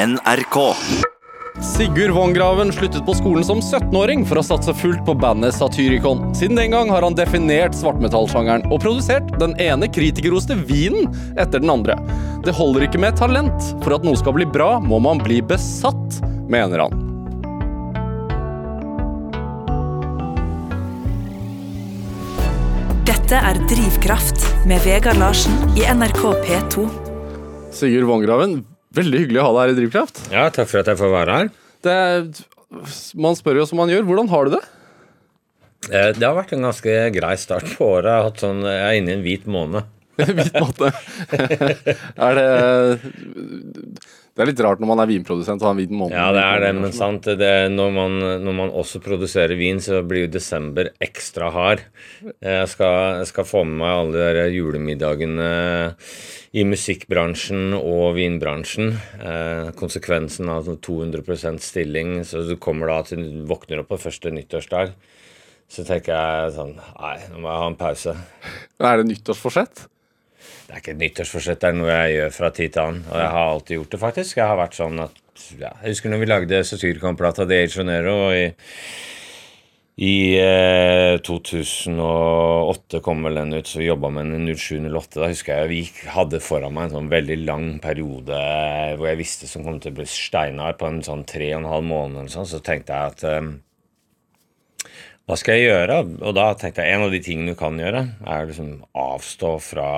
NRK. Sigurd Vongraven sluttet på skolen som 17-åring for å satse fullt på bandet Satyricon. Siden den gang har han definert svartmetallsjangeren og produsert den ene kritikerroste vinen etter den andre. Det holder ikke med talent. For at noe skal bli bra, må man bli besatt, mener han. Dette er Drivkraft med Vegard Larsen i NRK P2. Sigurd Vongraven, veldig hyggelig å ha deg her i Drivkraft. Ja, takk for at jeg får være her. Det, man spør jo som man gjør. Hvordan har du det? Eh, Det har vært en ganske grei start på året. Jeg, sånn, jeg er inne i en hvit måned. Hvit måned. er det Det er litt rart når man er vinprodusent og har en hvit måned. Ja, det er det, men sant. Det, når, man, når man også produserer vin, så blir jo desember ekstra hard. Jeg skal, jeg skal få med meg alle de der julemiddagene i musikkbransjen og vinbransjen. Eh, konsekvensen av sånn 200% stilling, så du kommer da til du våkner opp på første nyttårsdag. Så tenker jeg sånn Nei, nå må jeg ha en pause. Er det nyttårsforsett? Det er ikke et nyttårsforsett, det er noe jeg gjør fra tid til annen. Og jeg har alltid gjort det, faktisk. Jeg har vært sånn at ja, Jeg husker når vi lagde Satyricon-plata De Janeiro i, i eh, 2008 kom vel den ut, så vi jobba med den i 07-08. Da husker jeg vi hadde foran meg en sånn veldig lang periode hvor jeg visste som kom til å bli steinar på en sånn tre og en halv måned eller sånn. Så tenkte jeg at eh, hva skal jeg gjøre? Og da tenkte jeg en av de tingene du kan gjøre, er liksom avstå fra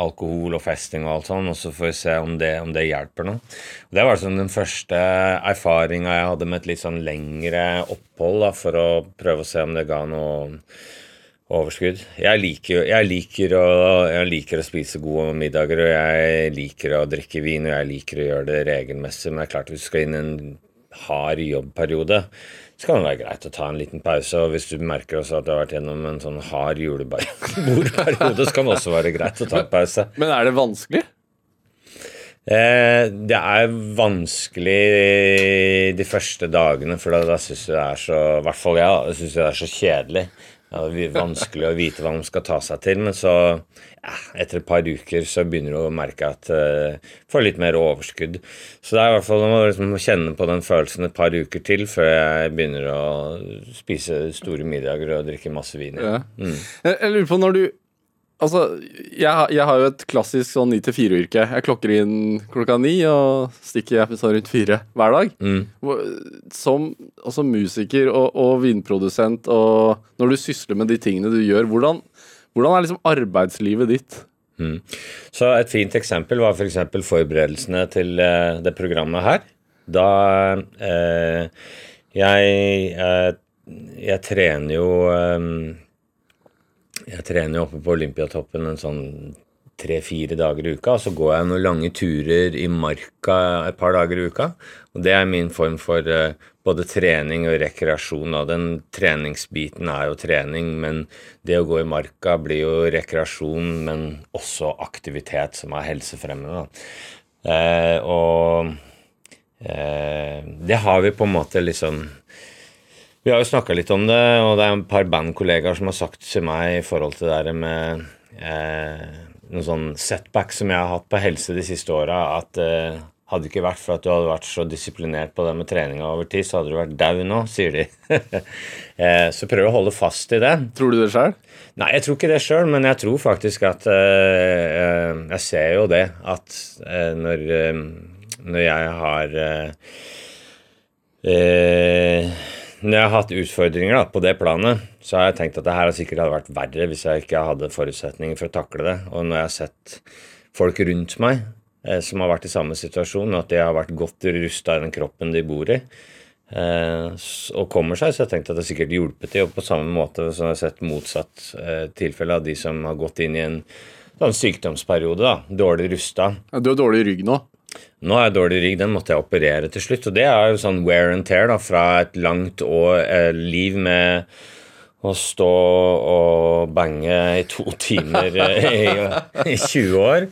alkohol og festing og alt sånn, og så får vi se om det, om det hjelper noe. Og det var liksom den første erfaringa jeg hadde med et litt sånn lengre opphold, da, for å prøve å se om det ga noe overskudd. Jeg liker, jeg liker, å, jeg liker å spise gode middager, og jeg liker å drikke vin, og jeg liker å gjøre det regelmessig, men det er klart hvis du skal inn i en hard jobbperiode, så kan det være greit å ta en liten pause. Og hvis du merker også at du har vært gjennom en sånn hard julebordperiode, så kan det også være greit å ta en pause. Men er det vanskelig? Eh, det er vanskelig de første dagene, for da, da syns jeg det er så I hvert fall jeg da, syns det er så kjedelig. Ja, det er vanskelig å vite hva man skal ta seg til. Men så, ja, etter et par uker, så begynner du å merke at uh, får litt mer overskudd. Så det er i hvert fall å liksom, kjenne på den følelsen et par uker til før jeg begynner å spise store middager og drikke masse vin. Ja. Mm. Jeg, jeg lurer på når du Altså, jeg, har- jeg har jo et klassisk sånn 9-4-yrke. Jeg klokker inn klokka ni og stikker sånn rundt fire hver dag. Mm. Som altså musiker og, og vinprodusent, og når du sysler med de tingene du gjør, hvordan, hvordan er liksom arbeidslivet ditt? Mm. Så et fint eksempel var f.eks. For forberedelsene til eh, det programmet her. Da eh, jeg, jeg, jeg trener jo eh, Jeg trener jo oppe på Olympiatoppen en sånn tre-fire dager i uka, og så går jeg noen lange turer i marka et par dager i uka. Og det er min form for eh, både trening og rekreasjon. Og den treningsbiten er jo trening, men det å gå i marka blir jo rekreasjon, men også aktivitet som er helsefremmende. Eh, og eh, det har vi på en måte liksom vi har jo snakka litt om det, og det er et par bandkollegaer som har sagt til meg i forhold til det der med eh, noen sånn setback som jeg har hatt på helse de siste åra, at eh, hadde det ikke vært for at du hadde vært så disiplinert på det med treninga over tid, så hadde du vært dau nå, sier de. eh, så prøv å holde fast i det. Tror du det sjøl? Nei, jeg tror ikke det sjøl, men jeg tror faktisk at eh, eh, Jeg ser jo det at eh, når, eh, når jeg har eh, eh, Når jeg har hatt utfordringer da, på det planet, så har jeg tenkt at det her sikkert hadde vært verre hvis jeg ikke hadde forutsetninger for å takle det. Og når jeg har sett folk rundt meg eh, som har vært i samme situasjon, at de har vært godt rusta i den kroppen de bor i, eh, og kommer seg, så har jeg tenkt at det sikkert hjulpet de, og på samme måte som jeg har sett motsatt eh, tilfelle av de som har gått inn i en sånn sykdomsperiode, da, dårlig rusta. Ja, du har dårlig rygg nå. Nå har jeg dårlig rygg, den måtte jeg operere til slutt. Og det er jo sånn wear and tear da, fra et langt år, eh, liv med å stå og bange i to timer eh, i, i 20 år.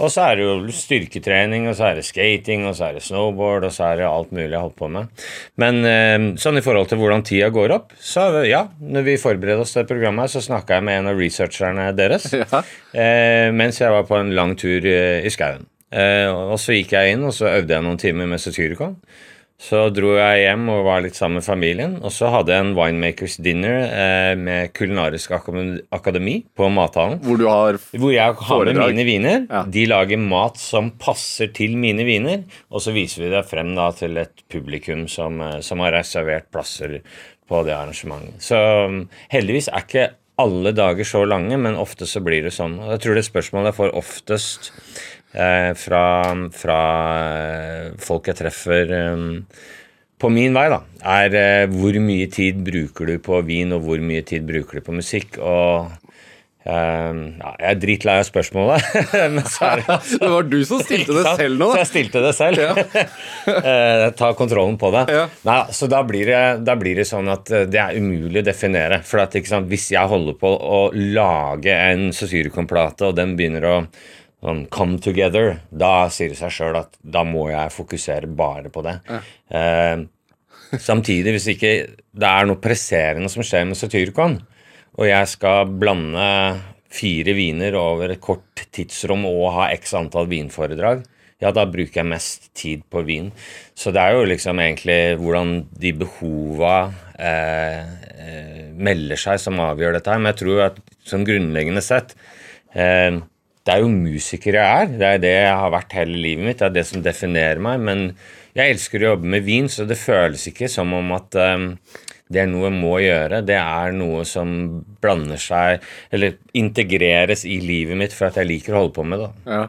Og så er det jo styrketrening, og så er det skating, og så er det snowboard, og så er det alt mulig jeg har holdt på med. Men eh, sånn i forhold til hvordan tida går opp, så ja, når vi forbereder oss til programmet, så snakka jeg med en av researcherne deres Ja. eh, mens jeg var på en lang tur i skauen. Eh, og så gikk jeg inn, og så øvde jeg noen timer med Satyricon. Så dro jeg hjem og var litt sammen med familien. Og så hadde jeg en winemakers dinner eh, med Kulinarisk akademi, på Mathallen. Hvor du har Hvor jeg har med mine viner. Ja. De lager mat som passer til mine viner. Og så viser vi det frem da til et publikum som, eh, som har reservert plasser på det arrangementet. Så mm, heldigvis er ikke alle dager så lange, men ofte så blir det sånn. Og jeg tror det spørsmålet jeg får oftest fra, fra eh, folk jeg treffer eh, på min vei, da, er eh, hvor mye tid bruker du på vin, og hvor mye tid bruker du på musikk? Og eh, ja, jeg er drittlei av spørsmålet, er det var du som stilte det selv nå, Så jeg stilte det selv. uh, Ta kontrollen på det. Ja. Nei, så da blir det, da blir det sånn at eh, det er umulig å definere. For at, sant, hvis jeg holder på å lage en Sosyricon-plate, og den begynner å sånn, come together, da sier det seg sjøl at da må jeg fokusere bare på det. Eh, samtidig, hvis ikke det er noe presserende som skjer med Satyricon, og jeg skal blande fire viner over et kort tidsrom og ha x antall vinforedrag, ja, da bruker jeg mest tid på vin. Så det er jo liksom egentlig hvordan de behova eh, eh, melder seg som avgjør dette her. Men jeg tror at sånn grunnleggende sett eh, det er jo musiker jeg er. Det er det jeg har vært hele livet mitt. Det er det som definerer meg. Men jeg elsker å jobbe med vin, så det føles ikke som om at um, det er noe jeg må gjøre. Det er noe som blander seg Eller integreres i livet mitt for at jeg liker å holde på med det. Ja.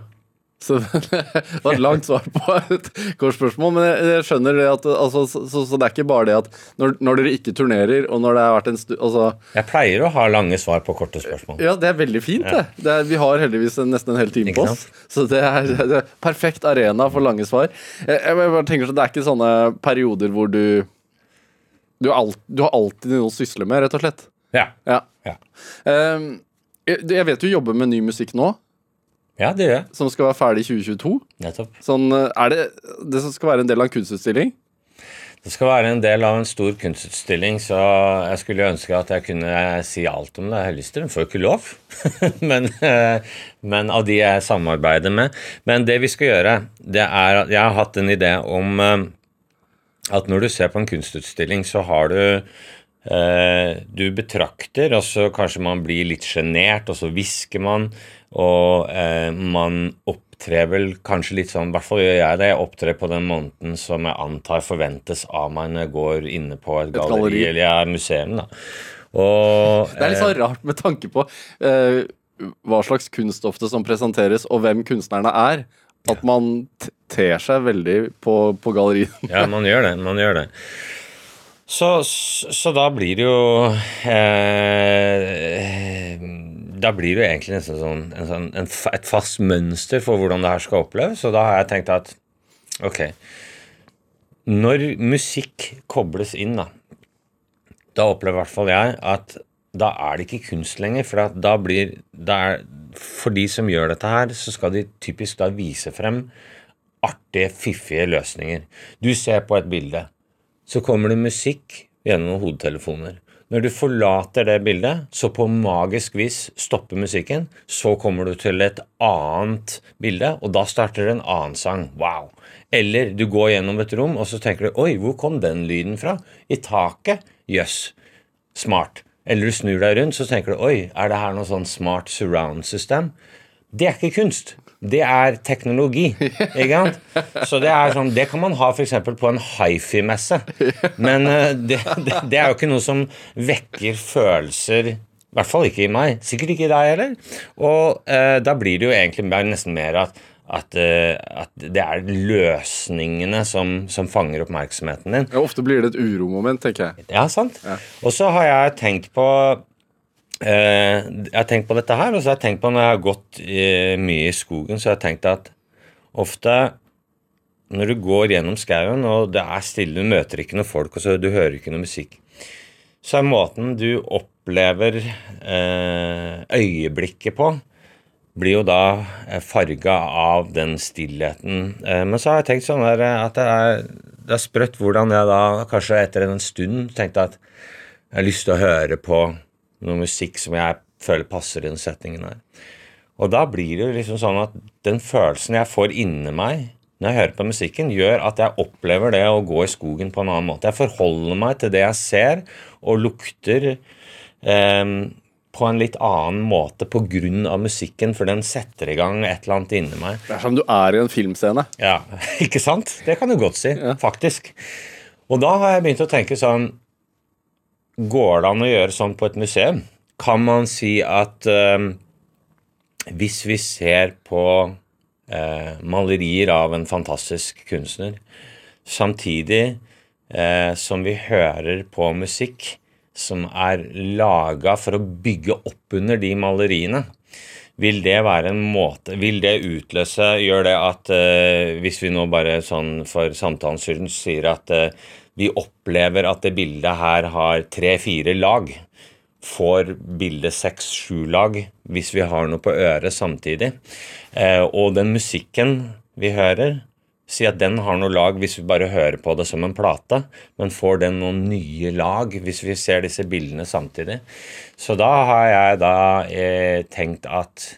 Så det var et langt svar på et kort spørsmål, men jeg, skjønner det at altså, så, så, så det er ikke bare det at når, når dere ikke turnerer, og når det har vært en stu... Altså, Jeg pleier å ha lange svar på korte spørsmål. ja, det er veldig fint, det. det er, vi har heldigvis nesten en hel time på oss. Så det er, det er perfekt arena for lange svar. Jeg, jeg bare tenker så Det er ikke sånne perioder hvor du du, alt, du har alltid noe å sysle med, rett og slett. Ja. Ja. Ja, Um, jeg, jeg vet du jobber med ny musikk nå, ja det gjør jeg. som skal være ferdig i 2022. Nettopp. Sånn, eh, er det det som skal være en del av en kunstutstilling? Det skal være en del av en stor kunstutstilling, så jeg skulle ønske at jeg kunne si alt om det. Jeg har lyst til det, får jo ikke lov. men, eh, men av de jeg samarbeider med. Men det vi skal gjøre, det er at jeg har hatt en idé om eh, at når du ser på en kunstutstilling, så har du Du betrakter, og så kanskje man blir litt sjenert, og så hvisker man, og eh, man opptrer vel kanskje litt sånn, i hvert fall gjør jeg det, jeg opptrer på den måneden som jeg antar forventes av meg når jeg går inne på et, galleri, galleri. eller ja, museum, da. Og Det er litt sånn rart med tanke på eh, hva slags kunst ofte som presenteres, og hvem kunstnerne er. At man ter seg veldig på, på galleriet. Ja, man gjør det. Man gjør det. Så, så, da blir det jo eh, Da blir det jo egentlig nesten sånn, en sånn en, et fast mønster for hvordan det her skal oppleves. Og da har jeg tenkt at ok Når musikk kobles inn, da, da opplever i hvert fall jeg at da er det ikke kunst lenger. For da blir er, For de som gjør dette her, så skal de typisk da vise frem artige, fiffige løsninger. Du ser på et bilde, så kommer det musikk gjennom hodetelefoner. Når du forlater det bildet, så på magisk vis stopper musikken. Så kommer du til et annet bilde, og da starter en annen sang. Wow! Eller du går gjennom et rom, og så tenker du Oi, hvor kom den lyden fra? I taket? Jøss. Smart. Eller du snur deg rundt, så tenker du Oi, er det her noe sånn smart surround-system? Det er ikke kunst. Det er teknologi. ikke sant? Så det er sånn, det kan man ha f.eks. på en hifi-messe. Men eh, det, det, det er jo ikke noe som vekker følelser I hvert fall ikke i meg. Sikkert ikke i deg heller. Og eh, da blir det jo egentlig nesten mer at, at, eh, at det er løsningene som, som fanger oppmerksomheten din. Ja, ofte blir det et uromoment, tenker jeg. Ja, sant. Og så har jeg tenkt på Jeg har tenkt på dette her, og så har jeg tenkt på når jeg har gått eh, mye i skogen, så har jeg tenkt at ofte når du går gjennom skauen, og det er stille, du møter ikke noen folk, og så du hører ikke noe musikk, så er måten du opplever eh, øyeblikket på, blir jo da eh, farga av den stillheten. Eh, men så har jeg tenkt sånn eh, at det er, det er sprøtt hvordan jeg da, kanskje etter en stund, tenkte at jeg har lyst til å høre på noe musikk som jeg føler passer i den settingen her. Og da blir det liksom sånn at den følelsen jeg får inni meg når jeg hører på musikken, gjør at jeg opplever det å gå i skogen på en annen måte. Jeg forholder meg til det jeg ser og lukter eh, på en litt annen måte pga. musikken, for den setter i gang et eller annet inni meg. Det er som du er i en filmscene. Ja, ikke sant? Det kan du godt si, faktisk. Og da har jeg begynt å tenke sånn Går det an å gjøre sånn på et museum? Kan man si at eh, hvis vi ser på eh, malerier av en fantastisk kunstner, samtidig eh, som vi hører på musikk som er laga for å bygge opp under de maleriene, vil det være en måte Vil det utløse Gjør det at eh, hvis vi nå bare sånn for samtalens skyld sier at eh, vi opplever at det bildet her har tre-fire lag, får bildet seks-sju lag hvis vi har noe på øret samtidig. Eh, og den musikken vi hører, si at den har noe lag hvis vi bare hører på det som en plate, men får den noen nye lag hvis vi ser disse bildene samtidig. Så da har jeg da eh, tenkt at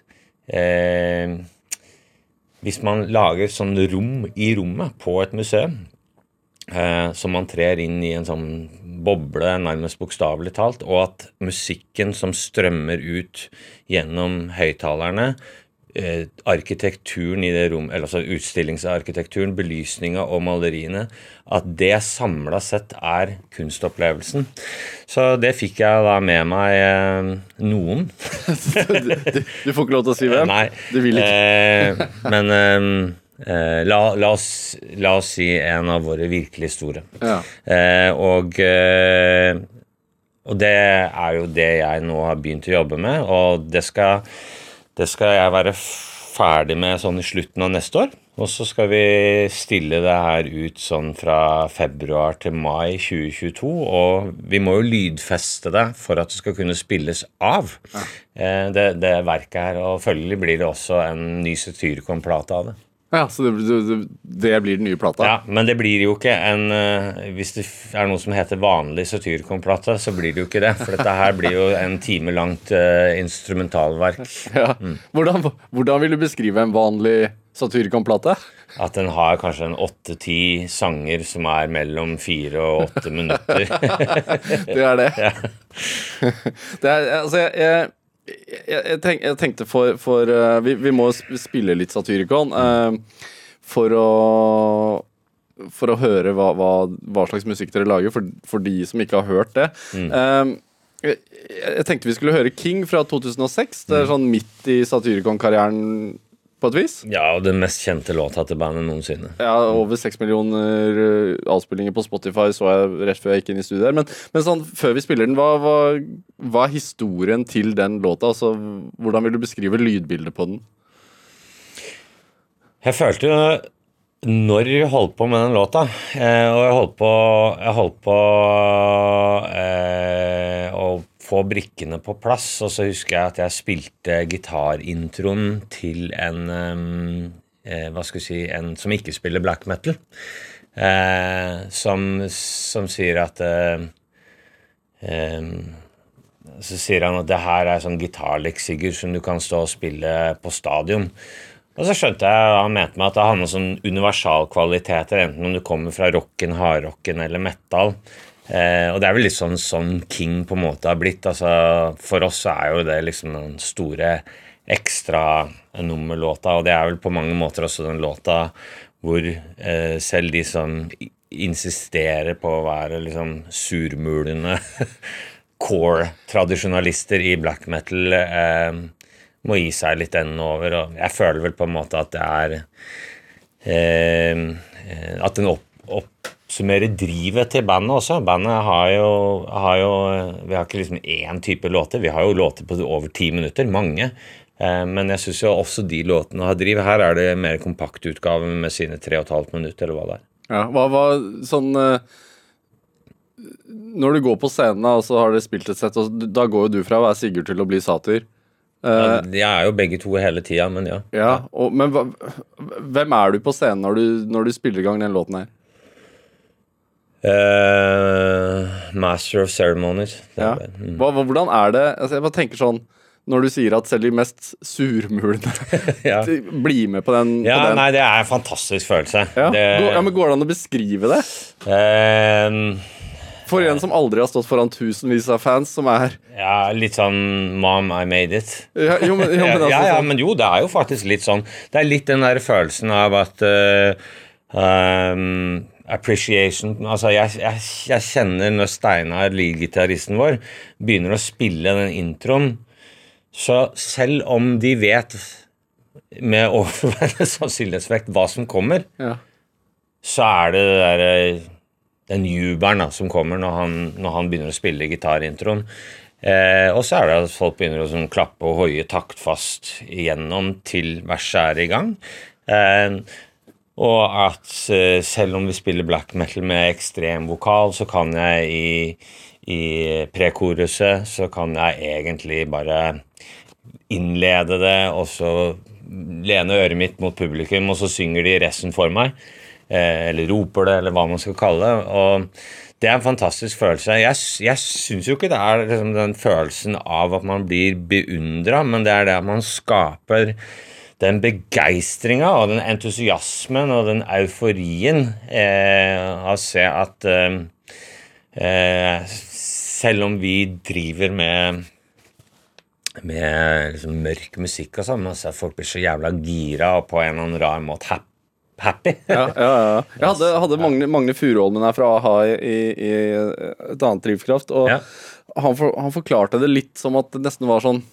eh, hvis man lager sånn rom i rommet på et museum, eh, så man trer inn i en sånn boble, nærmest bokstavelig talt, og at musikken som strømmer ut gjennom høyttalerne, eh, arkitekturen i det rom, eller altså utstillingsarkitekturen, belysninga og maleriene, at det samla sett er kunstopplevelsen. Så det fikk jeg da med meg eh, noen. du, du, får ikke lov til å si hvem? Nei. Du vil ikke. Eh, men eh, eh, la, la, oss, la oss si en av våre virkelig store. Ja. Eh, og, eh, og det er jo det jeg nå har begynt å jobbe med, og det skal, det skal jeg være ferdig med sånn i slutten av neste år. Og så skal vi stille det her ut sånn fra februar til mai 2022. Og vi må jo lydfeste det for at det skal kunne spilles av, Ja. det, det verket her. Og følgelig blir det også en ny Satyricon-plate av det. Ja, Så det, det, blir den nye plata? Ja, Men det blir jo ikke en eh, Hvis det er noe som heter vanlig Satyrkon-plate, så blir det jo ikke det. For dette her blir jo en time langt uh, instrumentalverk. Ja. Hvordan, hvordan vil du beskrive en vanlig Satyrkon-plate? At den har kanskje en åtte-ti sanger som er mellom fire og åtte minutter. Det er det. Ja. det er, altså, jeg, jeg, tenk, jeg tenkte for, for uh, vi, vi må spille litt Satyricon uh, for å for å høre hva, hva, hva slags musikk dere lager, for, for de som ikke har hørt det. Eh, jeg, jeg tenkte vi skulle høre King fra 2006. Det er sånn midt i Satyricon-karrieren på et vis. ja, og den mest kjente låta til bandet noensinne. Ja, over seks millioner eh, avspillinger på Spotify så jeg rett før jeg gikk inn i studiet. her. Men, men sånn, før vi spiller den, hva, hva, hva er historien til den låta? Altså, hvordan vil du beskrive lydbildet på den? Jeg følte jo når vi holdt på med den låta, eh, og jeg holdt på, jeg holdt på eh, få brikkene på plass, og så husker jeg at jeg spilte gitarintroen til en eh, Hva skal vi si En som ikke spiller black metal. Eh, som, som sier at eh, eh, så sier han at det her er sånn gitarleksiger som du kan stå og spille på stadion. Og så skjønte jeg han mente meg at det har noen sånn universalkvaliteter, enten om du kommer fra rocken, hardrocken eller metal. Eh, og det er vel litt sånn sånn King på en måte har blitt. altså For oss er jo det liksom den store ekstranummerlåta, og det er vel på mange måter også den låta hvor eh, selv de som insisterer på å være liksom surmulende core-tradisjonalister i black metal, eh, må gi seg litt enden over. Og jeg føler vel på en måte at det er eh, At den opp, oppsummerer drivet til bandet også. Bandet har jo, har jo Vi har ikke liksom én type låter. Vi har jo låter på over ti minutter. Mange. Eh, men jeg syns også de låtene har driv. Her er det mer kompakt utgave med sine tre og et halvt minutt, eller hva det er. Ja, hva var sånn eh, Når du går på scenen, og så har dere spilt et sett, da går jo du fra å være Sigurd til å bli Satyr. Ja, jeg er jo begge to hele tida, men ja. Ja, og, Men hva, hvem er du på scenen når du, når du spiller i gang den låten her? Eh, Master of Ceremonies. Ja. Mm. Hva, hva, hvordan er det altså Jeg bare tenker sånn når du sier at selv de mest surmulende Ja. blir med på den. Ja, på den. nei, det er en fantastisk følelse. Ja. Det, ja, men Går det an å beskrive det? Uh, For en som aldri har stått foran tusenvis av fans, som er ja, litt sånn Mom, I made it. Ja, jo, men, jo, men altså, ja, ja, sånn- men jo, det er jo faktisk litt sånn. Det er litt den der følelsen av at uh, um, Appreciation Altså, jeg, jeg, jeg kjenner når Steinar, lead-gitaristen vår, begynner å spille den introen, så selv om de vet med overveiende sannsynlighetsvekt hva som kommer, ja. så er det det der, eh, den jubelen da, som kommer når han, når han begynner å spille gitarintroen. Eh, og så er det at folk begynner å sånn, klappe og hoie taktfast igjennom til verset er i gang. Eh, og at eh, selv om vi spiller black metal med ekstrem vokal, så kan jeg i, i prekoruset så kan jeg egentlig bare innlede det, og så lene øret mitt mot publikum, og så synger de resten for meg. Eh, eller roper det, eller hva man skal kalle det. Og det er en fantastisk følelse. Jeg, jeg syns jo ikke det er liksom den følelsen av at man blir beundra, men det er det at man skaper den begeistringa og den entusiasmen og den euforien eh, av å se at eh, eh, selv om vi driver med med liksom mørk musikk og sånn, men så er folk blir så jævla gira og på en eller annen rar måte happy happy. Ja, ja, ja. Jeg hadde, hadde Magne, Magne Furuholmen her fra a-ha i, i et annet drivkraft, og Ja. han, for, han forklarte det litt som at det nesten var sånn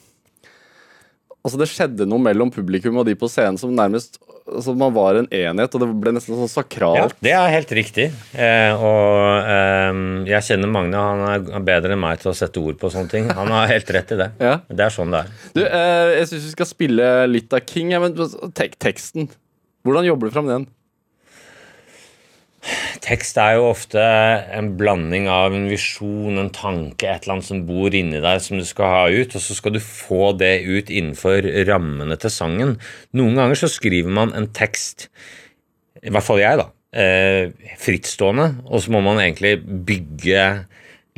Altså Det skjedde noe mellom publikum og de på scenen som nærmest altså Man var en enhet, og det ble nesten sånn sakralt. Ja, det er helt riktig. Eh, og eh, jeg kjenner Magne, han er bedre enn meg til å sette ord på sånne ting. Han har helt rett i det. Ja. Det er sånn det er. Du, eh, Jeg syns vi skal spille litt av King. Ja, men tek teksten. Hvordan jobber du fram den? Tekst er jo ofte en blanding av en visjon, en tanke, et eller annet som bor inni deg som du skal ha ut, og så skal du få det ut innenfor rammene til sangen. Noen ganger så skriver man en tekst, i hvert fall jeg, da, eh, frittstående, og så må man egentlig bygge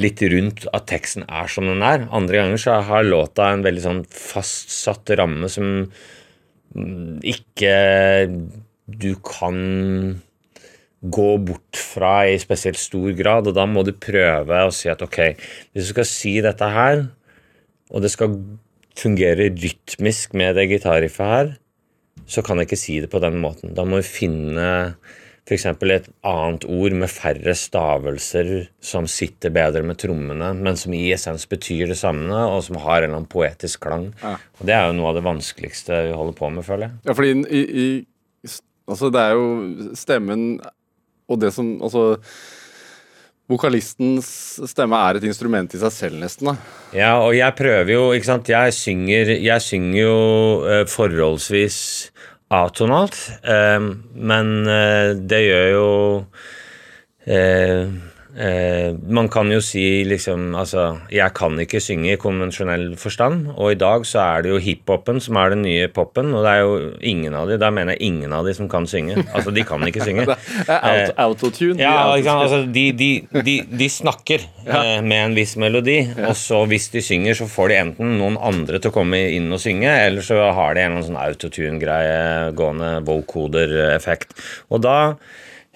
litt rundt at teksten er som den er. Andre ganger så har låta en veldig sånn fastsatt ramme som ikke du kan gå bort fra i spesielt stor grad, og da må du prøve å si at ok, hvis du skal si dette her, og det skal fungere rytmisk med det gitarriffet her, så kan jeg ikke si det på den måten. Da må vi finne f.eks. et annet ord med færre stavelser som sitter bedre med trommene, men som i essens betyr det samme, og som har en eller annen poetisk klang. Ja. Og Det er jo noe av det vanskeligste vi holder på med, føler jeg. Ja, fordi i, i Altså, det er jo stemmen og det som Altså Vokalistens stemme er et instrument i seg selv, nesten. da Ja, og jeg prøver jo, ikke sant Jeg synger, jeg synger jo eh, forholdsvis atonalt, eh, men eh, det gjør jo eh, eh, Man kan jo si liksom Altså, jeg kan ikke synge i konvensjonell forstand, og i dag så er det jo hiphopen som er den nye popen, og det er jo ingen av de, da mener jeg ingen av de som kan synge. Altså, de kan ikke synge. Er autotune. Ja, altså, de, de, de, de snakker eh, med en viss melodi, og så hvis de synger, så får de enten noen andre til å komme inn og synge, eller så har de en eller annen sånn autotune-greie gående, vocoder-effekt. Og da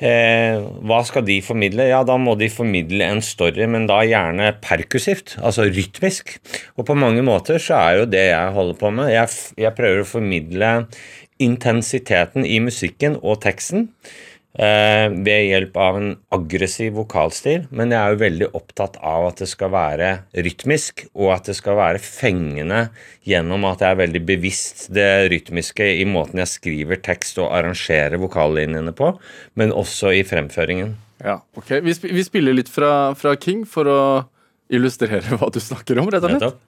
eh, Hva skal de formidle? Ja, da må de formidle en story, men da gjerne perkussivt, altså rytmisk. Og på mange måter så er jo det jeg holder på med. Jeg, jeg prøver å formidle intensiteten i musikken og teksten ved hjelp av en aggressiv vokalstil, men jeg er jo veldig opptatt av at det skal være rytmisk, og at det skal være fengende gjennom at jeg er veldig bevisst det rytmiske i måten jeg skriver tekst og arrangerer vokallinjene på, men også i fremføringen. Ja, ok. Vi spiller litt fra, fra King for å illustrere hva du snakker om, rett og slett.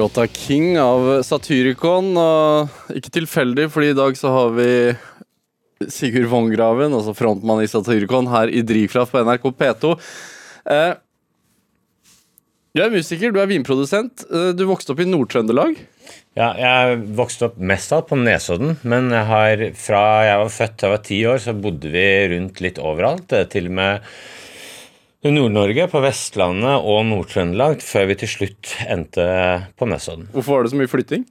Låta 'King' av Satyricon. Og ikke tilfeldig, fordi i dag så har vi Sigurd Vongraven, altså frontmann i Satyricon, her i Drivkraft på NRK P2. Eh, du er musiker, du er vinprodusent. Eh, du vokste opp i Nord-Trøndelag. Ja, jeg vokste opp mest av på Nesodden, men jeg har, fra jeg var født til jeg var ti år, så bodde vi rundt litt overalt. eh, Til og med Nord-Norge, på Vestlandet og Nord-Trøndelag, før vi til slutt endte på Nesodden. Hvorfor var det så mye flytting?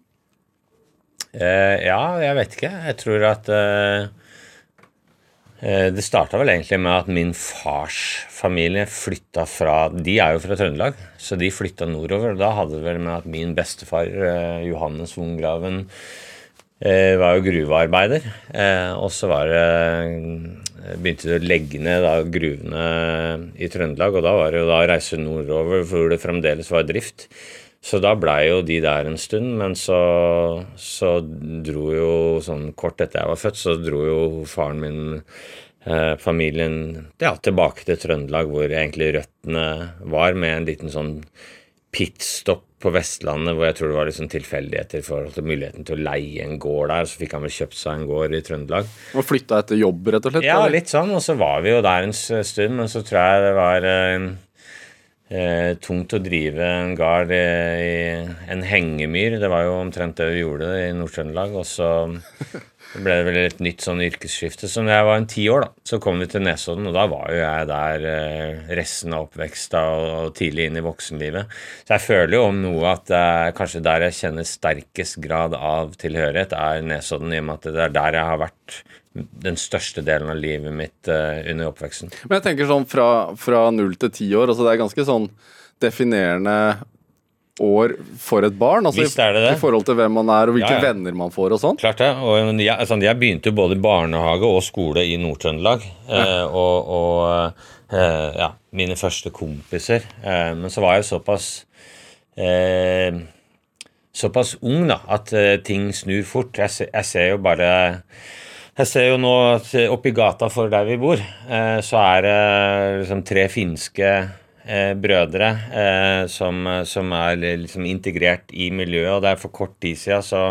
Eh, ja, jeg vet ikke. Jeg tror at eh, eh, Det starta vel egentlig med at min fars familie flytta fra De er jo fra Trøndelag, så de flytta nordover. og Da hadde det vel med at min bestefar, eh, Johannes Vongraven, eh, var jo gruvearbeider. Eh, og så eh, begynte de å legge ned da, gruvene i Trøndelag, og da var det jo da å reise nordover hvor det fremdeles var drift. Så da blei jo de der en stund, men så, så dro jo sånn kort etter jeg var født, så dro jo faren min, familien, ja, tilbake til Trøndelag, hvor egentlig røttene var, med en liten sånn pitstop på Vestlandet, hvor jeg tror det var liksom tilfeldigheter i forhold til muligheten til å leie en gård der. Så fikk han vel kjøpt seg en gård i Trøndelag. Og flytta etter jobb, rett og slett? Ja, eller? litt sånn. Og så var vi jo der en stund, men så tror jeg det var eh, eh, tungt å drive en gard eh, i en hengemyr. Det var jo omtrent det vi gjorde i Nord-Trøndelag. Og så ble det vel et nytt sånn yrkesskifte. Så når jeg var en ti år, da, så kom vi til Nesodden, og da var jo jeg der eh, resten av oppveksta og, tidlig inn i voksenlivet. Så jeg føler jo om noe at eh, kanskje der jeg kjenner sterkest grad av tilhørighet, er Nesodden, i og med at det er der jeg har vært den største delen av livet mitt eh, under oppveksten. Men jeg tenker sånn fra, 0 til 10 år, altså det er ganske sånn definerende år for et barn. Altså Visst er det det. I, forhold til hvem man er, og hvilke Ja, ja. venner man får og sånn. Klart det. Og jeg, altså, jeg begynte jo både barnehage og skole i Nord-Trøndelag. Eh, og og eh, ja, mine første kompiser. Eh, men så var jeg såpass Såpass ung da, at ting snur fort. Jeg, se, jeg ser jo bare jeg ser jo nå at oppi gata for der vi bor, så er det liksom tre finske eh, brødre eh, som, som er liksom integrert i miljøet, og det er for kort tid siden så,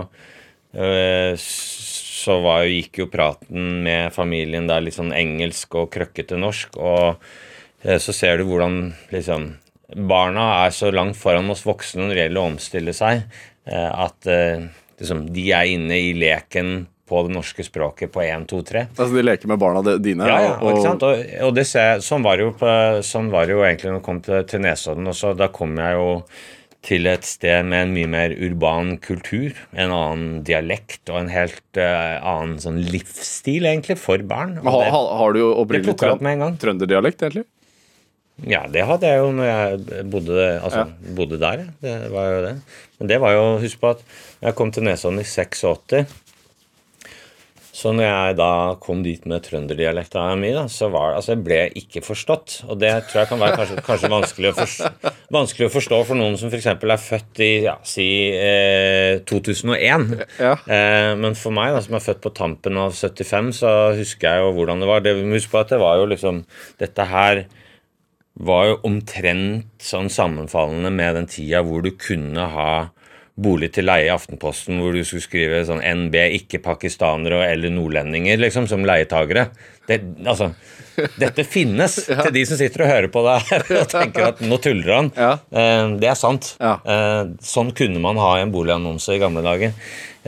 eh, så var, gikk jo praten med familien der litt sånn engelsk og krøkkete norsk, og eh, så ser du hvordan liksom barna er så langt foran oss voksne når det gjelder å omstille seg, eh, at eh, liksom, de er inne i leken på det norske språket på 1, 2, 3. Altså De leker med barna dine. Ja, ja, og, ikke sant? Og, og det ser, sånn, var jo sånn var det jo egentlig når jeg kom til, til Nesodden også. Da kom jeg jo til et sted med en mye mer urban kultur, en annen dialekt og en helt uh, annen sånn livsstil, egentlig, for barn. Og ha, det- ha, har du jo opprinnelig trønderdialekt, egentlig? Ja, det hadde jeg jo når jeg bodde, altså, bodde der. Det var jo det. Men det var jo Husk på at jeg kom til Nesodden i 86. Så når jeg da kom dit med trønderdialekta mi, da, så var altså jeg ble ikke forstått. Og det tror jeg kan være kanskje, kanskje vanskelig, å forstå, vanskelig å forstå for noen som f.eks. er født i ja, si eh, 2001. Ja. Eh, men for meg, da, som er født på tampen av 75, så husker jeg jo hvordan det var. Det, husk på at det var jo liksom Dette her var jo omtrent sånn sammenfallende med den tida hvor du kunne ha bolig til leie i Aftenposten, hvor du skulle skrive sånn NB, ikke pakistanere eller nordlendinger, liksom, som leietagere. Det, altså, dette finnes til de som sitter og hører på det her og tenker at nå tuller han. Ja. Eh, det er sant. Ja. Eh, sånn kunne man ha en boligannonse i gamle dager.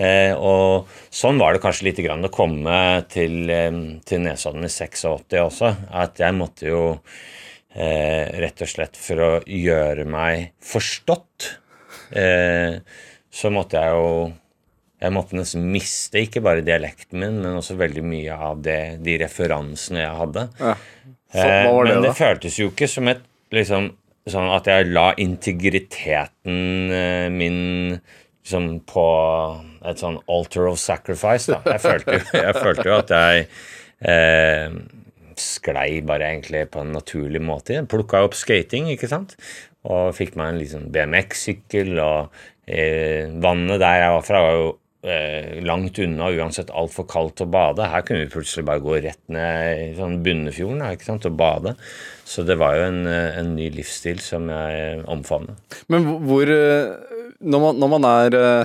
Eh, og sånn var det kanskje lite grann å komme til, eh, til Nesodden i 86 også. At jeg måtte jo eh, rett og slett for å gjøre meg forstått, så måtte jeg jo jeg måtte nesten miste ikke bare dialekten min, men også veldig mye av det, de referansene jeg hadde. Ja. Så, Eh, det, men det da? føltes jo ikke som et liksom, sånn at jeg la integriteten eh, min liksom, på et sånn altar of sacrifice. Da. Jeg følte jo, jeg følte jo at jeg eh, sklei bare egentlig på en naturlig måte. Plukka opp skating, ikke sant, og fikk meg en liksom BMX-sykkel. Og eh, vannet der jeg var fra, var jo eh, langt unna, uansett altfor kaldt å bade. Her kunne vi plutselig bare gå rett ned i sånn Bunnefjorden ikke sant, og bade. Så det var jo en, eh, en ny livsstil som jeg omfavnet. Men hvor- eh, når man, når man er eh,